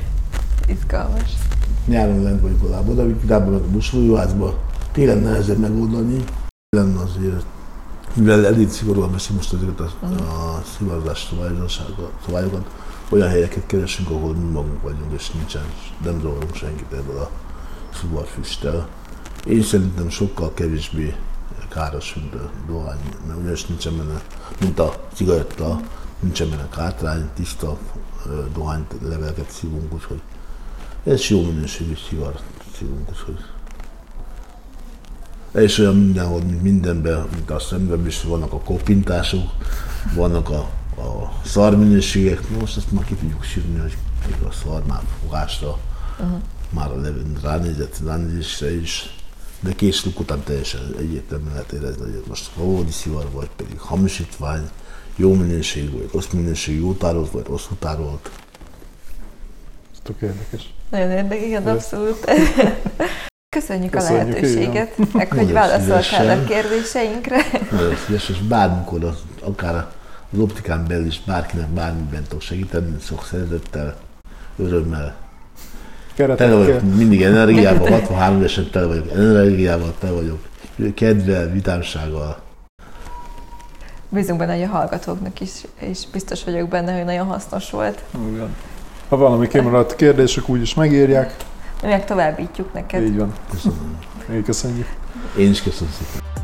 Izgalmas. Nyáron lent vagyok a lábod, de korábban a buszfolyóházba. Télen nehezebb megoldani. Télen azért, mivel elég szigorúan veszi most azért a, a szivarozás szabályokat, olyan helyeket keresünk, ahol mi magunk vagyunk, és nincsen, nem zavarunk senkit ebből a szivarfüsttel. Én szerintem sokkal kevésbé káros, mint a dohány, mert ugyanis nincsen benne, mint a cigaretta, nincsen benne kártrány, tiszta dohányt, leveleket szívunk, úgyhogy ez jó minőségű szivar szívunk, úgyhogy. És olyan mindenhol, mint mindenben, mint a szemben is vannak a kopintások, vannak a, a szarminőségek, most ezt már ki tudjuk sírni, hogy a szar már fogásra, uh-huh. már a levén ránézett, ránézésre is, de késluk után teljesen egyértelműen lehet érezni, hogy most valódi szivar, vagy pedig hamisítvány, jó minőség, vagy rossz minőség, jó tárolt, vagy rossz tárolt. Ez tök érdekes. Nagyon érdekes, igen, abszolút. Köszönjük, Köszönjük a lehetőséget, igen. meg hogy válaszoltál a kérdéseinkre. Nagyon szíves, és bármikor, az, akár az optikán belül is bárkinek bármiben tudok segíteni, sok szeretettel, örömmel. Tele vagyok mindig energiával, 63 évesen tele vagyok energiával, tele vagyok kedvel, vitámsággal. Bízunk benne, hogy a hallgatóknak is, és biztos vagyok benne, hogy nagyon hasznos volt. Igen. Ha valami kimaradt kérdések, úgyis megírják. Mi meg továbbítjuk neked. Így van. Köszönöm. Én köszönjük. Én is köszönöm szépen.